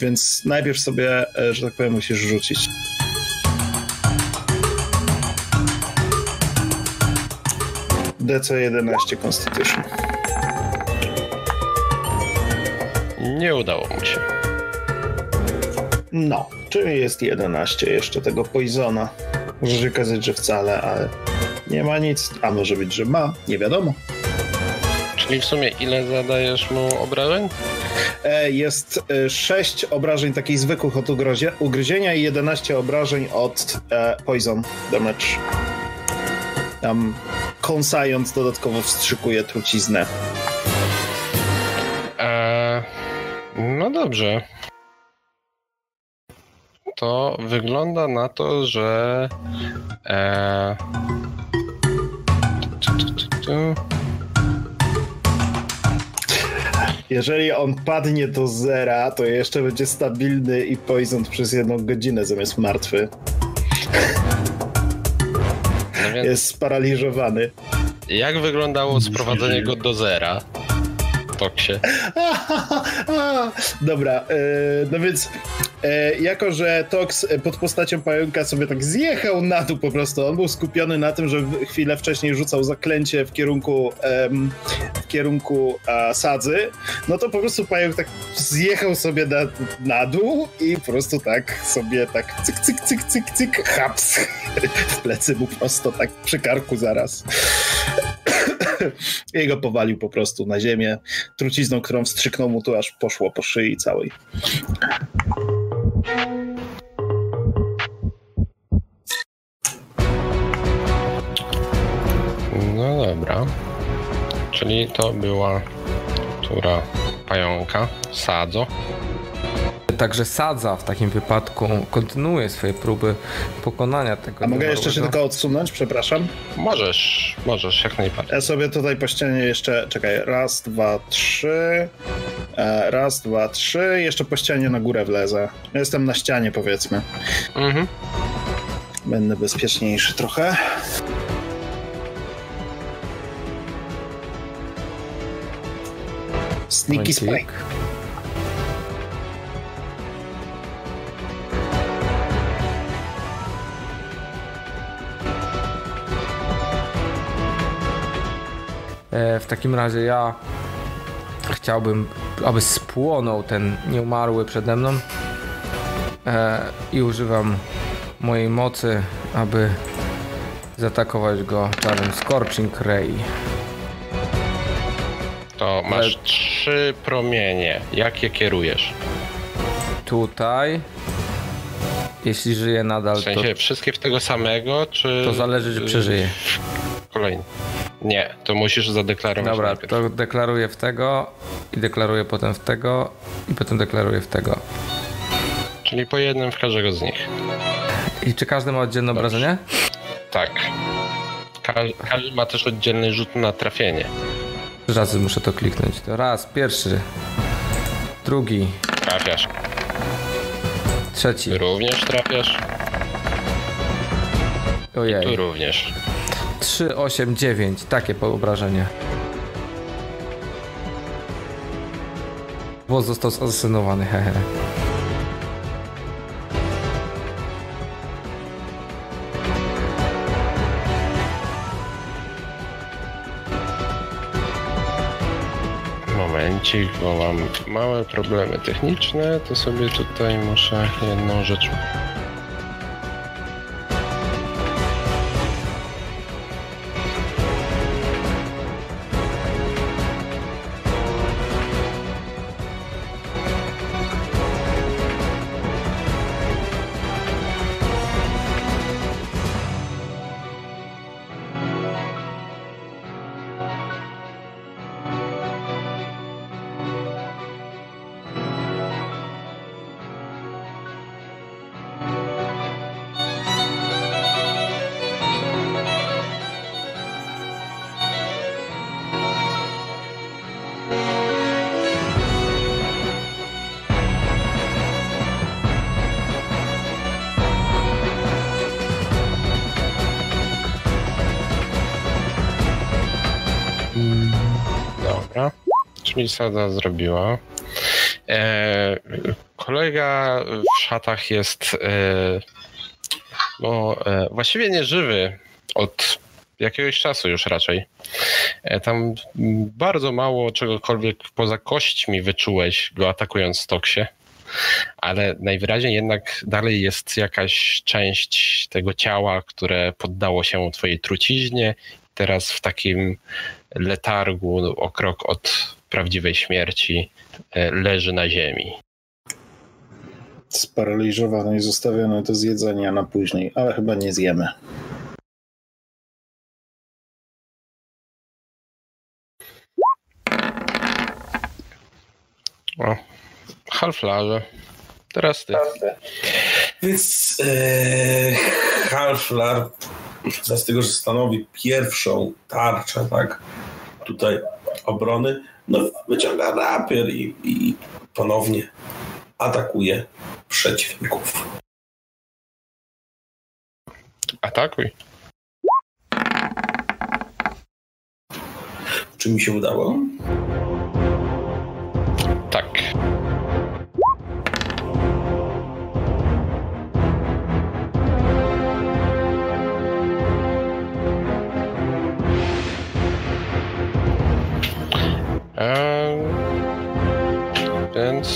Więc najpierw sobie, e, że tak powiem, musisz rzucić. DC 11 Constitution. Nie udało mu się. No, czyli jest 11 jeszcze tego Poisona. Może się okazać, że wcale, ale nie ma nic. A może być, że ma, nie wiadomo. Czyli w sumie ile zadajesz mu obrażeń? E, Jest 6 obrażeń takich zwykłych od ugryzienia i 11 obrażeń od e, poison damage. Tam kąsając dodatkowo wstrzykuje truciznę. Eee, no dobrze. To wygląda na to, że. Tu, tu, tu, tu. Jeżeli on padnie do zera, to jeszcze będzie stabilny i poison przez jedną godzinę zamiast martwy. No więc Jest sparaliżowany. jak wyglądało sprowadzenie go do zera? Toksie. Dobra, e, no więc e, jako, że Tox pod postacią pająka sobie tak zjechał na dół po prostu, on był skupiony na tym, że chwilę wcześniej rzucał zaklęcie w kierunku w kierunku sadzy, no to po prostu pająk tak zjechał sobie na, na dół i po prostu tak sobie tak cyk, cyk, cyk, cyk, cyk, haps w plecy mu prosto tak przy karku zaraz. I go powalił po prostu na ziemię trucizną, którą wstrzyknął mu tu aż poszło po szyi całej. No dobra. Czyli to była tura pająka, Sadzo. Także Sadza w takim wypadku kontynuuje swoje próby pokonania tego A mogę jeszcze się tylko odsunąć, przepraszam? Możesz, możesz, jak najbardziej. Ja sobie tutaj po ścianie jeszcze, czekaj, raz, dwa, trzy, e, raz, dwa, trzy, jeszcze po ścianie na górę wlezę. Jestem na ścianie, powiedzmy. Mhm. Będę bezpieczniejszy trochę. Sneaky spike. W takim razie ja chciałbym, aby spłonął ten nieumarły przede mną e, i używam mojej mocy, aby zaatakować go czarem Scorching Ray. To masz trzy promienie. Jak je kierujesz? Tutaj, jeśli żyje nadal, W to, sensie wszystkie w tego samego, czy... to zależy, czy przeżyje. Kolejny. Nie, to musisz zadeklarować Dobra, najpierw. to deklaruję w tego i deklaruję potem w tego i potem deklaruję w tego. Czyli po jednym w każdego z nich. I czy każdy ma oddzielne obrażenie? Tak. Ka- każdy ma też oddzielny rzut na trafienie. Razy muszę to kliknąć. To raz, pierwszy, drugi, Trafiasz. trzeci. Również trafiasz. Tu Ojej. również. 3, 8, 9. Takie poobrażenie. Włos został zasasynowany, hehe. Momencik, bo mam małe problemy techniczne, to sobie tutaj muszę jedną rzecz. Czyli sada zrobiła. E, kolega w szatach jest e, no, e, właściwie nieżywy od jakiegoś czasu już raczej. E, tam bardzo mało czegokolwiek poza kośćmi wyczułeś go atakując Toksie. Ale najwyraźniej jednak dalej jest jakaś część tego ciała, które poddało się twojej truciźnie. Teraz w takim letargu o krok od prawdziwej śmierci e, leży na ziemi. Sparaliżowany i zostawiony do zjedzenia na później, ale chyba nie zjemy. O, halflarze. Teraz ty. Więc e, Halflar, z tego, że stanowi pierwszą tarczę, tak, tutaj obrony, no wyciąga rapier i, i ponownie atakuje przeciwników. Atakuj. Czy mi się udało?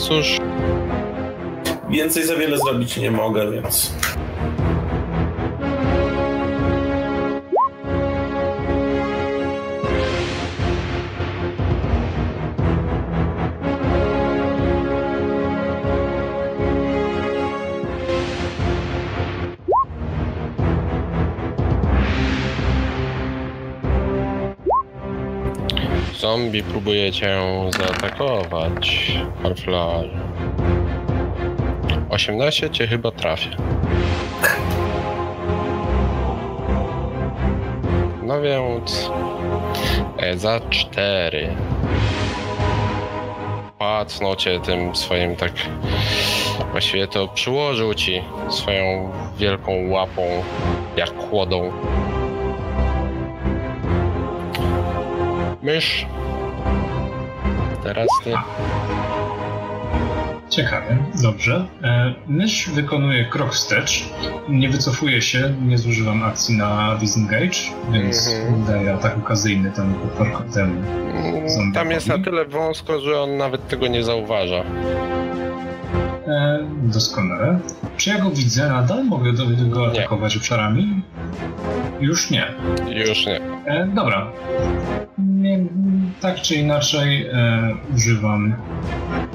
Cóż, Więcej za wiele zrobić nie mogę, więc zombie próbuje cię zaatakować, Harflar. 18 cię chyba trafię. No więc e, za 4. Pacnął cię tym swoim tak. Właściwie to przyłożył ci swoją wielką łapą, jak kłodą. Mysz. Teraz ty. Ciekawe, dobrze. E, mysz wykonuje krok wstecz, nie wycofuje się, nie zużywam akcji na disengage, więc Mhm. daję atak okazyjny temu temu. Mm, Zombie Tam jest na tyle wąsko, że on nawet tego nie zauważa. E, doskonale. Czy ja go widzę nadal? Mogę do, go Nie. atakować obszarami? Już nie. Już nie. E, dobra. Tak czy inaczej e, używam,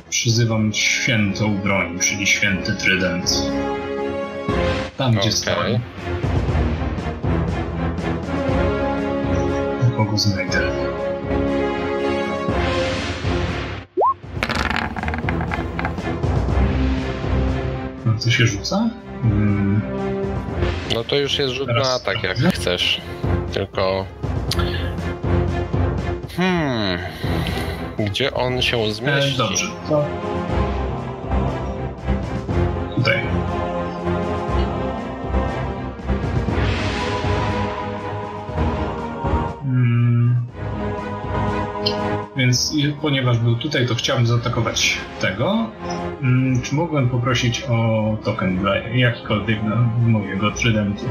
przyzywam świętą broń, czyli święty trydent. Tam, gdzie Okej. stoi. Kogo znajdę? No co się rzuca? Mm, No to już jest rzut na atak, jak chcesz. Tylko. Gdzie on się e, zmieści? dobrze, to... Tutaj. Mm. Więc ponieważ był tutaj, to chciałbym zaatakować tego. Mm, Czy mógłbym poprosić o token dla jakikolwiek na mojego trydentu?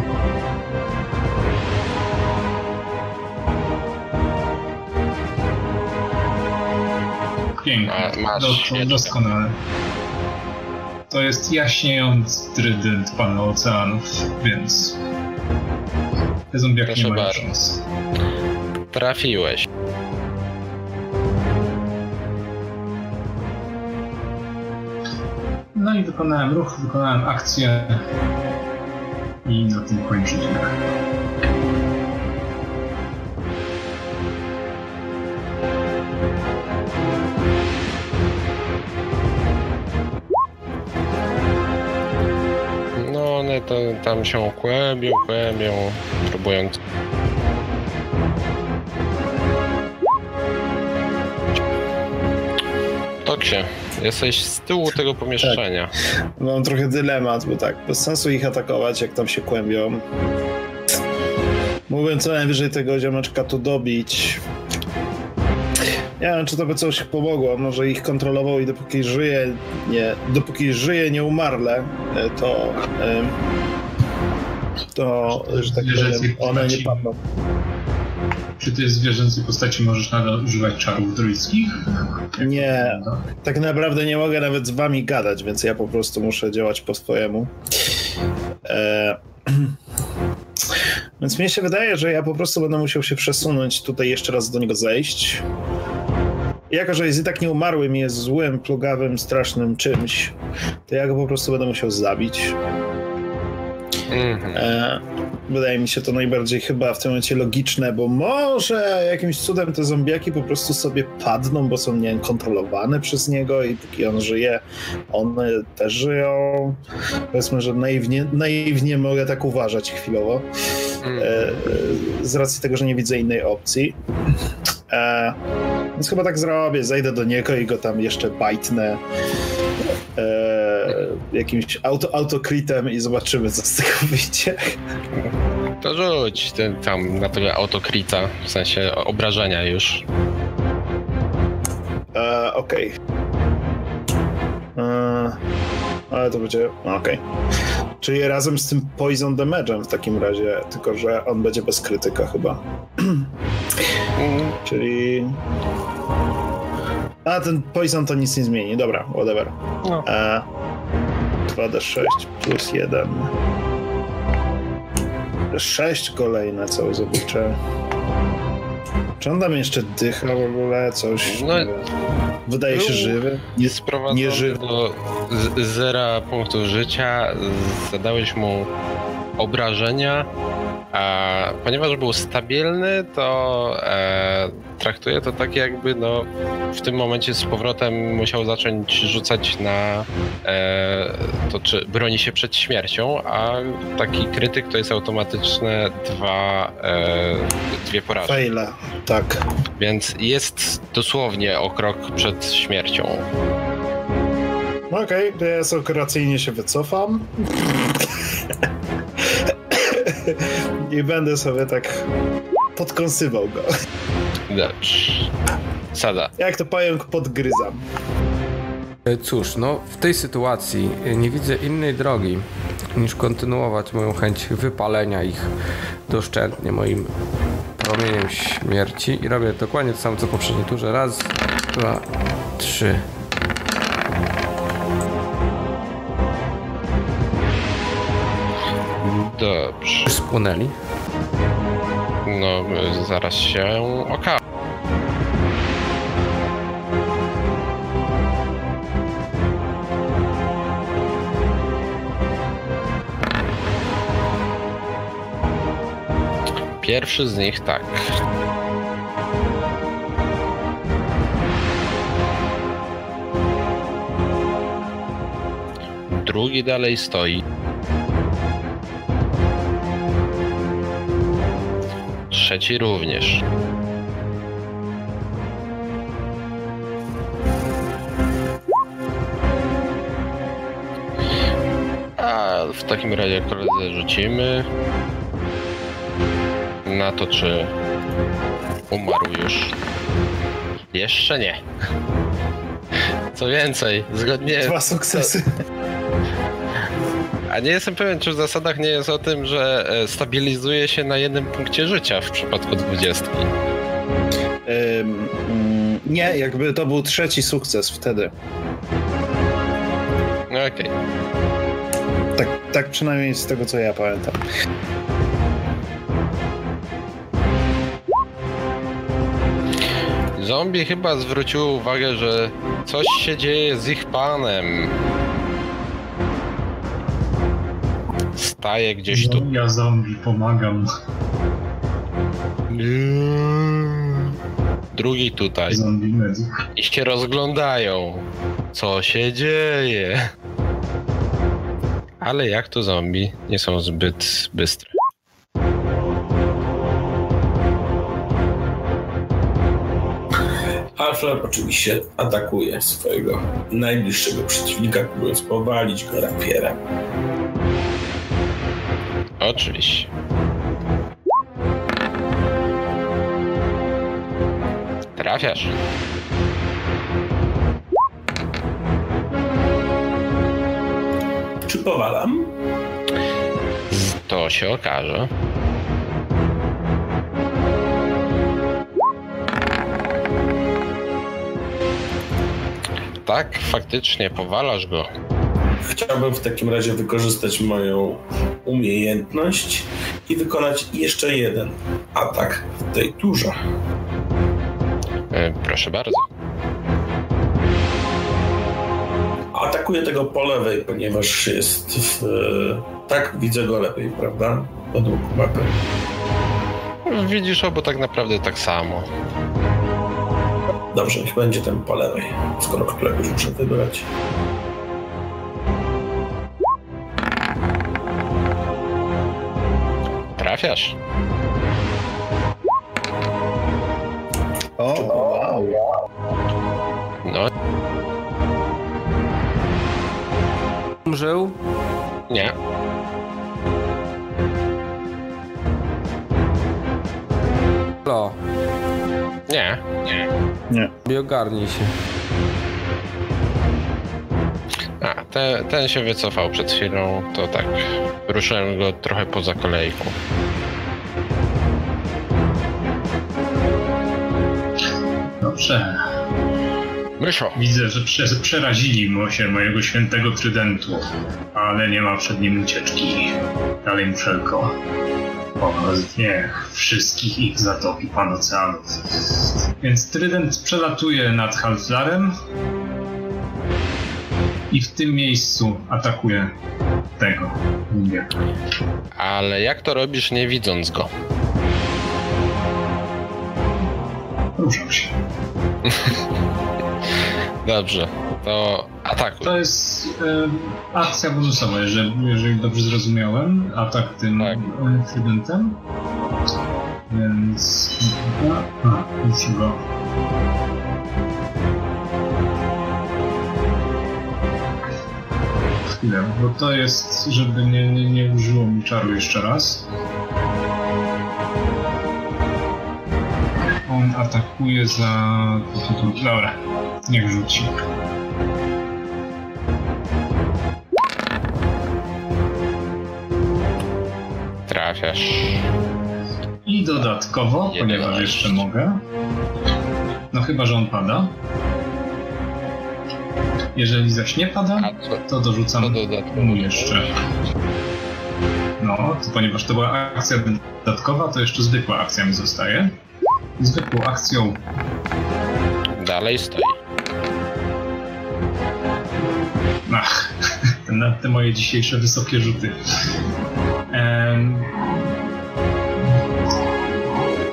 Pięknie. Masz świetnie. doskonale. To jest jaśniejący trydent pana oceanów, więc te zombiaki Proszę nie mają bardzo. szans. Trafiłeś. No i wykonałem ruch, wykonałem akcję i na tym kończy to, tam się kłębią, kłębią, próbując. Toksie, jesteś z tyłu tego pomieszczenia. Mam trochę dylemat, bo tak, bez sensu ich atakować, jak tam się kłębią. Mógłbym co najwyżej tego ziomeczka tu dobić. Nie wiem, czy to by coś pomogło. Może ich kontrolował i dopóki żyje, nie, dopóki żyje nieumarle, e, to, to, że tak powiem, one nie padną. Czy ty w zwierzęcej postaci możesz nadal używać czarów druidzkich? Nie, tak naprawdę nie mogę nawet z wami gadać, więc ja po prostu muszę działać po swojemu. E... Więc mnie się wydaje, że ja po prostu będę musiał się przesunąć tutaj jeszcze raz do niego zejść. Jako, że jest i tak nieumarłym i jest złym, plugawym, strasznym czymś, to ja go po prostu będę musiał zabić. Mhm. E, wydaje mi się to najbardziej chyba w tym momencie logiczne, bo może jakimś cudem te zombiaki po prostu sobie padną, bo są nie wiem, kontrolowane przez niego i póki on żyje, one też żyją. Powiedzmy, że naiwnie, naiwnie mogę tak uważać chwilowo, Mhm. e, e, z racji tego, że nie widzę innej opcji. E, więc chyba tak zrobię, zejdę do niego i go tam jeszcze bajtnę e, jakimś auto, autokritem i zobaczymy, co z tego wyjdzie. To rzuć ten, tam na tego autokrita, w sensie obrażenia już. E, Okej. E, ale to będzie. no, Okej. Czyli razem z tym Poison Damage'em w takim razie, tylko że on będzie bez krytyka chyba. Mm, Czyli. A ten Poison to nic nie zmieni. Dobra, whatever. No. E, 2d6 plus 1. 6 kolejne, co zobaczę. Czy on tam jeszcze dycha w ogóle? Coś. No. Wydaje się żywy. Jest sprowadzony nie żywy. do zera punktów życia, zadałeś mu obrażenia, A ponieważ był stabilny, to e, traktuję to tak jakby no, w tym momencie z powrotem musiał zacząć rzucać na e, to, czy broni się przed śmiercią, a taki krytyk to jest automatyczne dwa, e, dwie porażki. Fejle, tak. Więc jest dosłownie o krok przed śmiercią. Okej, to ja operacyjnie się wycofam. I będę sobie tak podkąsywał go. Dobrze. Sada. Jak to pająk podgryzam. E, Cóż, no w tej sytuacji e, nie widzę innej drogi niż kontynuować moją chęć wypalenia ich doszczętnie moim promieniem śmierci i robię dokładnie to samo co w poprzedniej turze. Raz, dwa, trzy. Dobrze. Już spłonęli. No, zaraz się okaże. Pierwszy z nich tak. Drugi dalej stoi. Trzeci również. A w takim razie koledze rzucimy na to, czy umarł już. Jeszcze nie. Co więcej, zgodnie. Dwa sukcesy. A nie jestem pewien, czy w zasadach nie jest o tym, że e, stabilizuje się na jednym punkcie życia w przypadku dwudziestki. Mm, nie, jakby to był trzeci sukces wtedy. No Okej. Tak, tak przynajmniej z tego co ja pamiętam. Zombie chyba zwrócił uwagę, że coś się dzieje z ich panem. Staje gdzieś tu. Ja zombie pomagam. Drugi tutaj. Zombie medic. I się rozglądają. Co się dzieje? Ale jak to zombie nie są zbyt bystre. Alfred oczywiście atakuje swojego najbliższego przeciwnika, próbując powalić go rapierem. Oczywiście. Trafiasz. Czy powalam? To się okaże. Tak, faktycznie powalasz go. Chciałbym w takim razie wykorzystać moją umiejętność i wykonać jeszcze jeden atak w tej turze. E, Proszę bardzo. Atakuję tego po lewej, ponieważ jest w... Tak, widzę go lepiej, prawda? Według mapy. Widzisz obo tak naprawdę tak samo. Dobrze, niech będzie ten po lewej, skoro któregoś muszę wybrać. Trafiasz. O, wow. No, Umrzył. nie. Lo, Nie, nie. Nie. i ogarnij się. Ten, ten się wycofał przed chwilą, to tak. Ruszyłem go trochę poza kolejką. Dobrze. Myszo! Widzę, że prze, przerazili mu się mojego świętego trydentu, ale nie ma przed nim ucieczki. Dalej mu wszelko. Oraz niech wszystkich ich zatopi pan oceanów. Więc trydent przelatuje nad Halflarem i w tym miejscu atakuje tego. Nie. Ale jak to robisz nie widząc go? Ruszam się. Dobrze, to atakuj. To jest e, akcja bonusowa, jeżeli, jeżeli dobrze zrozumiałem. Atak tym Tak. Więc... A, muszę go... Chwilę, bo to jest, żeby nie, nie, nie użyło mi czaru jeszcze raz. On atakuje za... Dobra, niech rzuci. Trafiasz. I dodatkowo, Nie ponieważ jeszcze mogę. No chyba, że on pada. Jeżeli zaś nie pada, to dorzucam mu jeszcze. No, to ponieważ to była akcja dodatkowa, to jeszcze zwykła akcja mi zostaje. Zwykłą akcją Dalej stoi. Ach, na te moje dzisiejsze wysokie rzuty. Em,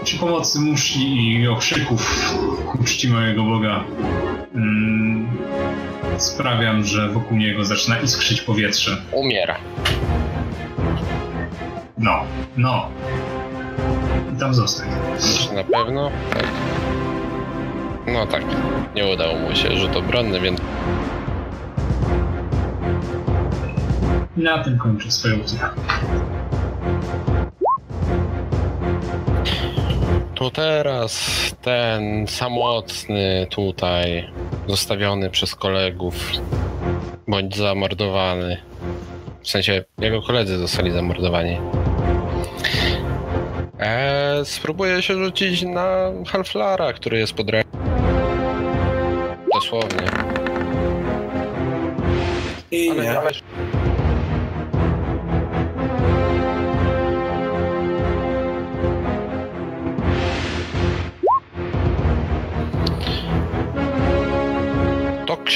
przy pomocy muszli i okrzyków ku czci mojego Boga sprawiam, że wokół niego zaczyna iskrzyć powietrze. Umiera. No, no. I tam zostań. Na pewno? Tak. No tak, nie udało mu się rzut obronny, więc na tym kończę swoją turę. to teraz ten samotny tutaj, zostawiony przez kolegów, bądź zamordowany. W sensie, jego koledzy zostali zamordowani. Eee, spróbuję się rzucić na Halflara, który jest pod ręką. Dosłownie. I Ale, nie.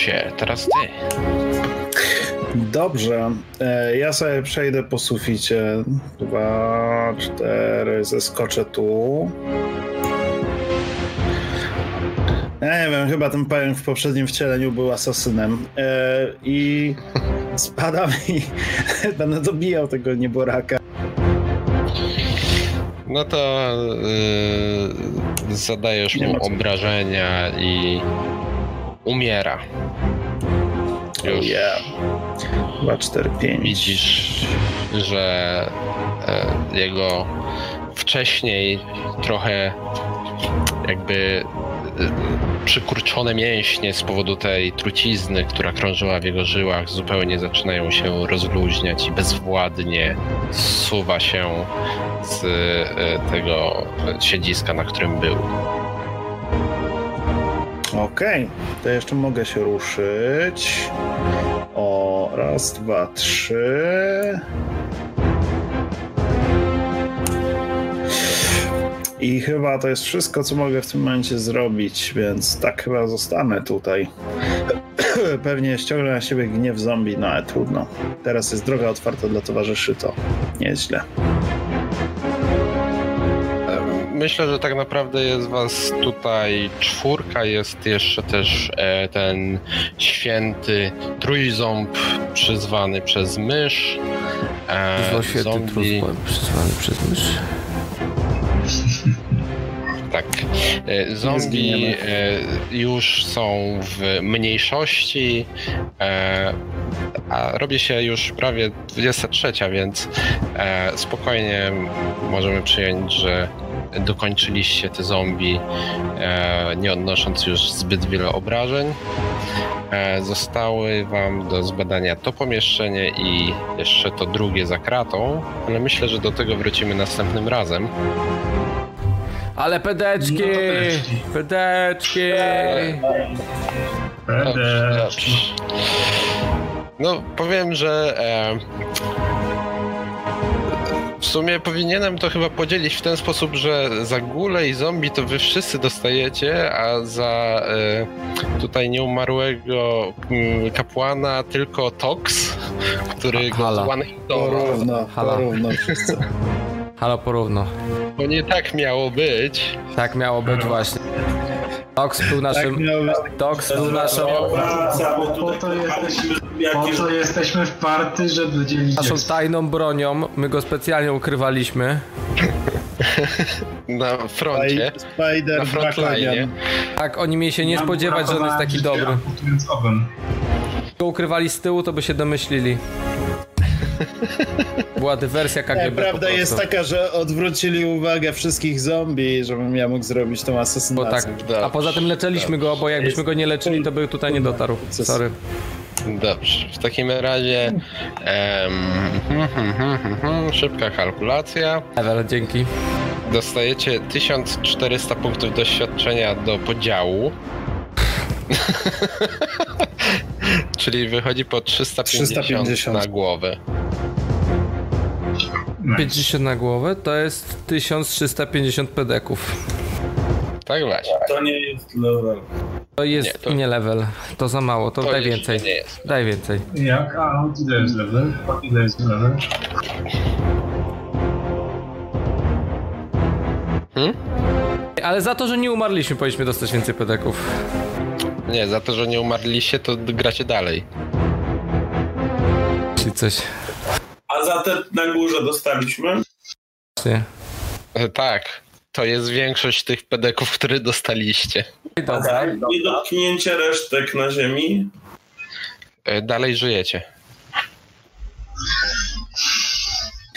Toksie, teraz ty. Dobrze, e, ja sobie przejdę po suficie. Dwa, cztery, zeskoczę tu. Ja nie wiem, chyba ten pająk w poprzednim wcieleniu był asasynem. E, I spadam i będę dobijał tego nieboraka. No to yy, zadajesz Nie mu obrażenia i umiera. Już Yeah. Dwa, cztery, pięć. widzisz, że e, jego wcześniej trochę jakby e, przykurczone mięśnie z powodu tej trucizny, która krążyła w jego żyłach, zupełnie zaczynają się rozluźniać i bezwładnie zsuwa się z e, tego siedziska, na którym był. Okej, to jeszcze mogę się ruszyć. O, raz, dwa, trzy. I chyba to jest wszystko, co mogę w tym momencie zrobić, więc tak chyba zostanę tutaj. Pewnie ściągnę na siebie gniew zombie, no ale trudno. Teraz jest droga otwarta dla towarzyszy, to nieźle. Myślę, że tak naprawdę jest was tutaj czwórka, jest jeszcze też e, ten święty trójząb przyzwany przez mysz. E, zombie, trus przyzwany przez mysz. tak. E, zombie e, już są w mniejszości, e, a robi się już prawie 23, więc spokojnie możemy przyjąć, że dokończyliście te zombie, e, nie odnosząc już zbyt wiele obrażeń. E, zostały wam do zbadania to pomieszczenie i jeszcze to drugie za kratą, ale myślę, że do tego wrócimy następnym razem. Ale pedeczki! No pedeczki. pedeczki! Dobrze. No, powiem, że e, w sumie powinienem to chyba podzielić w ten sposób, że za gule i zombie to wy wszyscy dostajecie, a za e, tutaj nieumarłego mm, kapłana tylko Tox. który go z one. Porówno, Halo. porówno wszyscy. Halo, porówno. Bo nie tak miało być. Tak miało być właśnie. Dox był Tak naszym... miało być. Dox był naszą... Praca, bo tutaj po to jesteśmy w party, żeby dzielić Naszą tajną bronią, my go specjalnie ukrywaliśmy. Na froncie. Spider Na frontline. Tak, oni mieli się nie spodziewać, że on jest taki dobry. Go ukrywali z tyłu, to by się domyślili. Była dywersja KGB Nie, po prawda jest taka, że odwrócili uwagę wszystkich zombie, żebym ja mógł zrobić tą Bo asasynację. tak, a poza tym leczyliśmy go, bo jakbyśmy go nie leczyli, to by tutaj nie dotarł. Sorry. Dobrze. W takim razie em, hmm, hmm, hmm, hmm, hmm, szybka kalkulacja. Ewer, dzięki. Dostajecie 1400 punktów doświadczenia do podziału. Czyli wychodzi po 350, 350. na głowę. Nice. 50 na głowę to jest 1350 pedeków. Tak właśnie. To nie jest level. To jest Nie, to- nie level. To za mało, to, To daj więcej. nie jest. Daj więcej. Jak? A, ile jest level? Ile jest level? Ale za to, że nie umarliśmy, powinniśmy dostać więcej pedeków. Nie, za to, że nie umarliście, to gracie dalej. Czyli coś. A za te na górze dostaliśmy? Nie. E, Tak. To jest większość tych pedeków, które dostaliście. Dobra. Nie dotknięcie resztek na ziemi? E, Dalej żyjecie.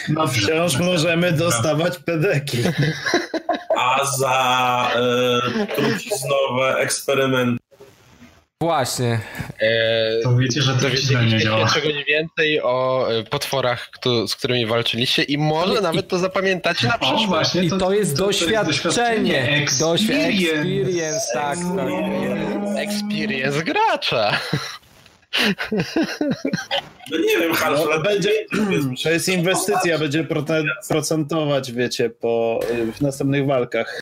Dobrze. Wciąż możemy dostawać pedeki. A za e, truciznowe eksperymenty? Właśnie. E, To wiecie, że to źle nie działa. czegoś więcej o e, potworach, kto, z którymi walczyliście i może nawet to zapamiętacie na O, przyszłość. właśnie, I to, jest doświadczenie. Experience. Experience, tak, tak. Experience gracza. No nie wiem, Half ale będzie, to jest inwestycja, będzie procentować, wiecie, po, w następnych walkach.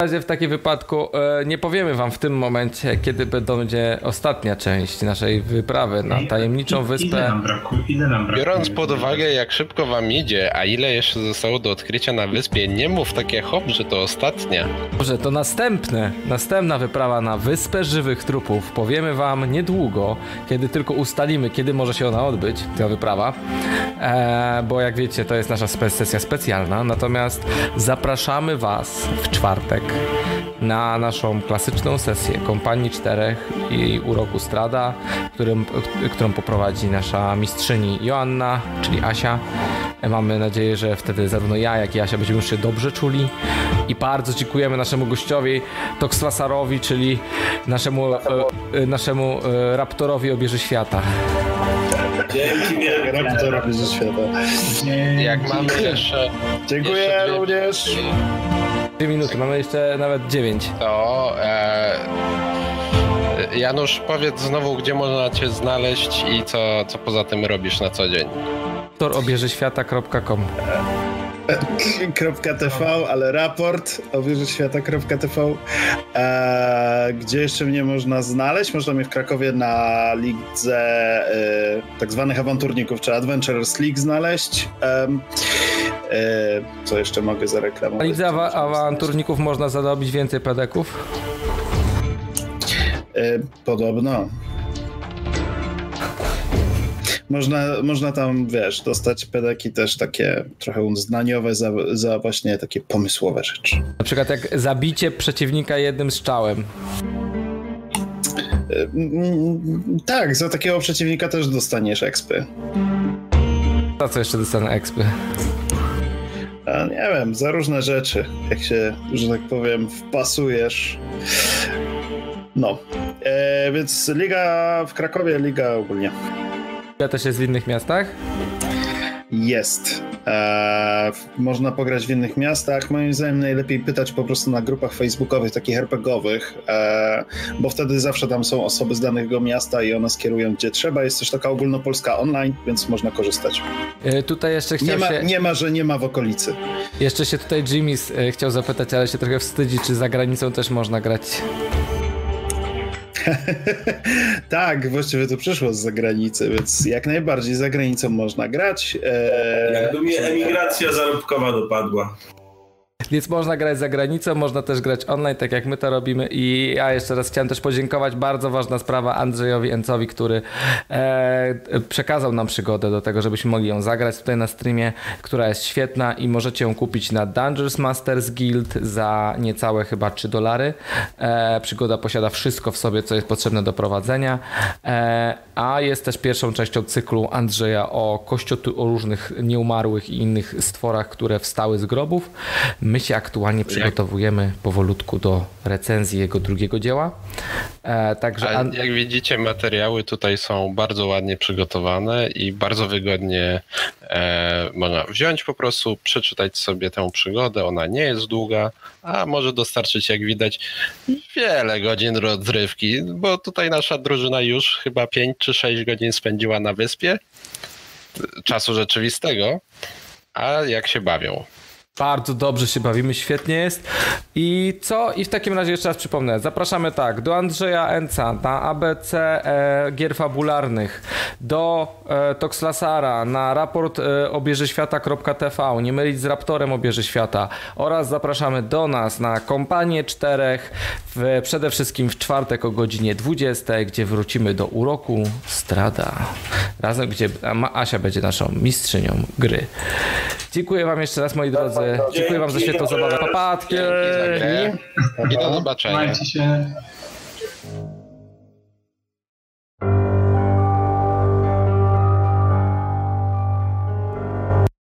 W razie w takim wypadku e, nie powiemy wam w tym momencie, kiedy będzie ostatnia część naszej wyprawy na tajemniczą Ile wyspę. nam brakuje? Ile nam brakuje? Biorąc pod uwagę, jak szybko wam idzie, a ile jeszcze zostało do odkrycia na wyspie, nie mów takie hop, że to ostatnia. Dobrze, to następne, następna wyprawa na Wyspę Żywych Trupów. Powiemy wam niedługo, kiedy tylko ustalimy, kiedy może się ona odbyć, ta wyprawa. E, bo jak wiecie, to jest nasza spe- sesja specjalna. Natomiast zapraszamy was w czwartek na naszą klasyczną sesję Kompanii Czterech i Uroku Strada, którym, którą poprowadzi nasza mistrzyni Joanna, czyli Asia. Mamy nadzieję, że wtedy zarówno ja, jak i Asia będziemy już się dobrze czuli. I bardzo dziękujemy naszemu gościowi, Toxlasarowi, czyli naszemu, e, e, naszemu e, Raptorowi Obieży Świata. dzięki wielkie. Raptorowi ze świata. Nie, Jak mamy jeszcze, Dziękuję Jeszcze dwie- również. Dwie minuty, mamy jeszcze nawet dziewięć. to e, Janusz, powiedz znowu, gdzie można cię znaleźć i co, co poza tym robisz na co dzień. Raptorobieżyświata.com .tv, ale raport o wieży świata.tv. E, gdzie jeszcze mnie można znaleźć? Można mnie w Krakowie na lidze e, tak zwanych awanturników, czy Adventurers League znaleźć. Em, e, co jeszcze mogę Na zareklamować? lidze awa- awanturników można zarobić więcej pedeków. E, podobno. Można, można tam, wiesz, dostać pedeki też takie trochę uznaniowe za, za właśnie takie pomysłowe rzeczy. Na przykład jak zabicie przeciwnika jednym strzałem. Mm, Tak, za takiego przeciwnika też dostaniesz expy. Za co jeszcze dostanę expy? A nie wiem, za różne rzeczy, jak się, że tak powiem, wpasujesz. No, e, więc liga w Krakowie, liga ogólnie Ja też jest w innych miastach? jest. E, w- można pograć w innych miastach. Moim zdaniem najlepiej pytać po prostu na grupach facebookowych, takich RPGowych, e, bo wtedy zawsze tam są osoby z danego miasta i one skierują gdzie trzeba. Jest też taka ogólnopolska online, więc można korzystać. E, Tutaj jeszcze Nie chciał ma, się... nie ma, że nie ma w okolicy. Jeszcze się tutaj Jimmy's e, chciał zapytać, ale się trochę wstydzi, czy za granicą też można grać. tak, właściwie to przyszło z zagranicy, więc jak najbardziej za granicą można grać. Eee, Jakby mnie emigracja zarobkowa dopadła. Więc można grać za granicą, można też grać online, tak jak my to robimy. I ja jeszcze raz chciałem też podziękować. Bardzo ważna sprawa Andrzejowi Encowi, który e, przekazał nam przygodę do tego, żebyśmy mogli ją zagrać tutaj na streamie, która jest świetna i możecie ją kupić na Dungeons Masters Guild za niecałe chyba 3 dolary. E, przygoda posiada wszystko w sobie, co jest potrzebne do prowadzenia. E, a jest też pierwszą częścią cyklu Andrzeja o kościotu, o różnych nieumarłych i innych stworach, które wstały z grobów. My się aktualnie przygotowujemy powolutku do recenzji jego drugiego dzieła. E, także an... jak widzicie, materiały tutaj są bardzo ładnie przygotowane i bardzo wygodnie e, można wziąć po prostu, przeczytać sobie tę przygodę. Ona nie jest długa, a może dostarczyć, jak widać, wiele godzin rozrywki, bo tutaj nasza drużyna już chyba 5 czy 6 godzin spędziła na wyspie czasu rzeczywistego, a jak się bawią. Bardzo dobrze się bawimy, świetnie jest. I co? I w takim razie jeszcze raz przypomnę. Zapraszamy tak, do Andrzeja Enca na ABC e, gier fabularnych, do e, Toxlasara na raport e, nie mylić z Raptorem Obieży Świata oraz zapraszamy do nas na kompanię czterech, w, przede wszystkim w czwartek o godzinie 20, gdzie wrócimy do uroku Strada. Razem, gdzie Asia będzie naszą mistrzynią gry. Dziękuję wam jeszcze raz moi drodzy. Dziękuję wam za świetną zabawę. Papatki! I do zobaczenia. Trzymajcie się.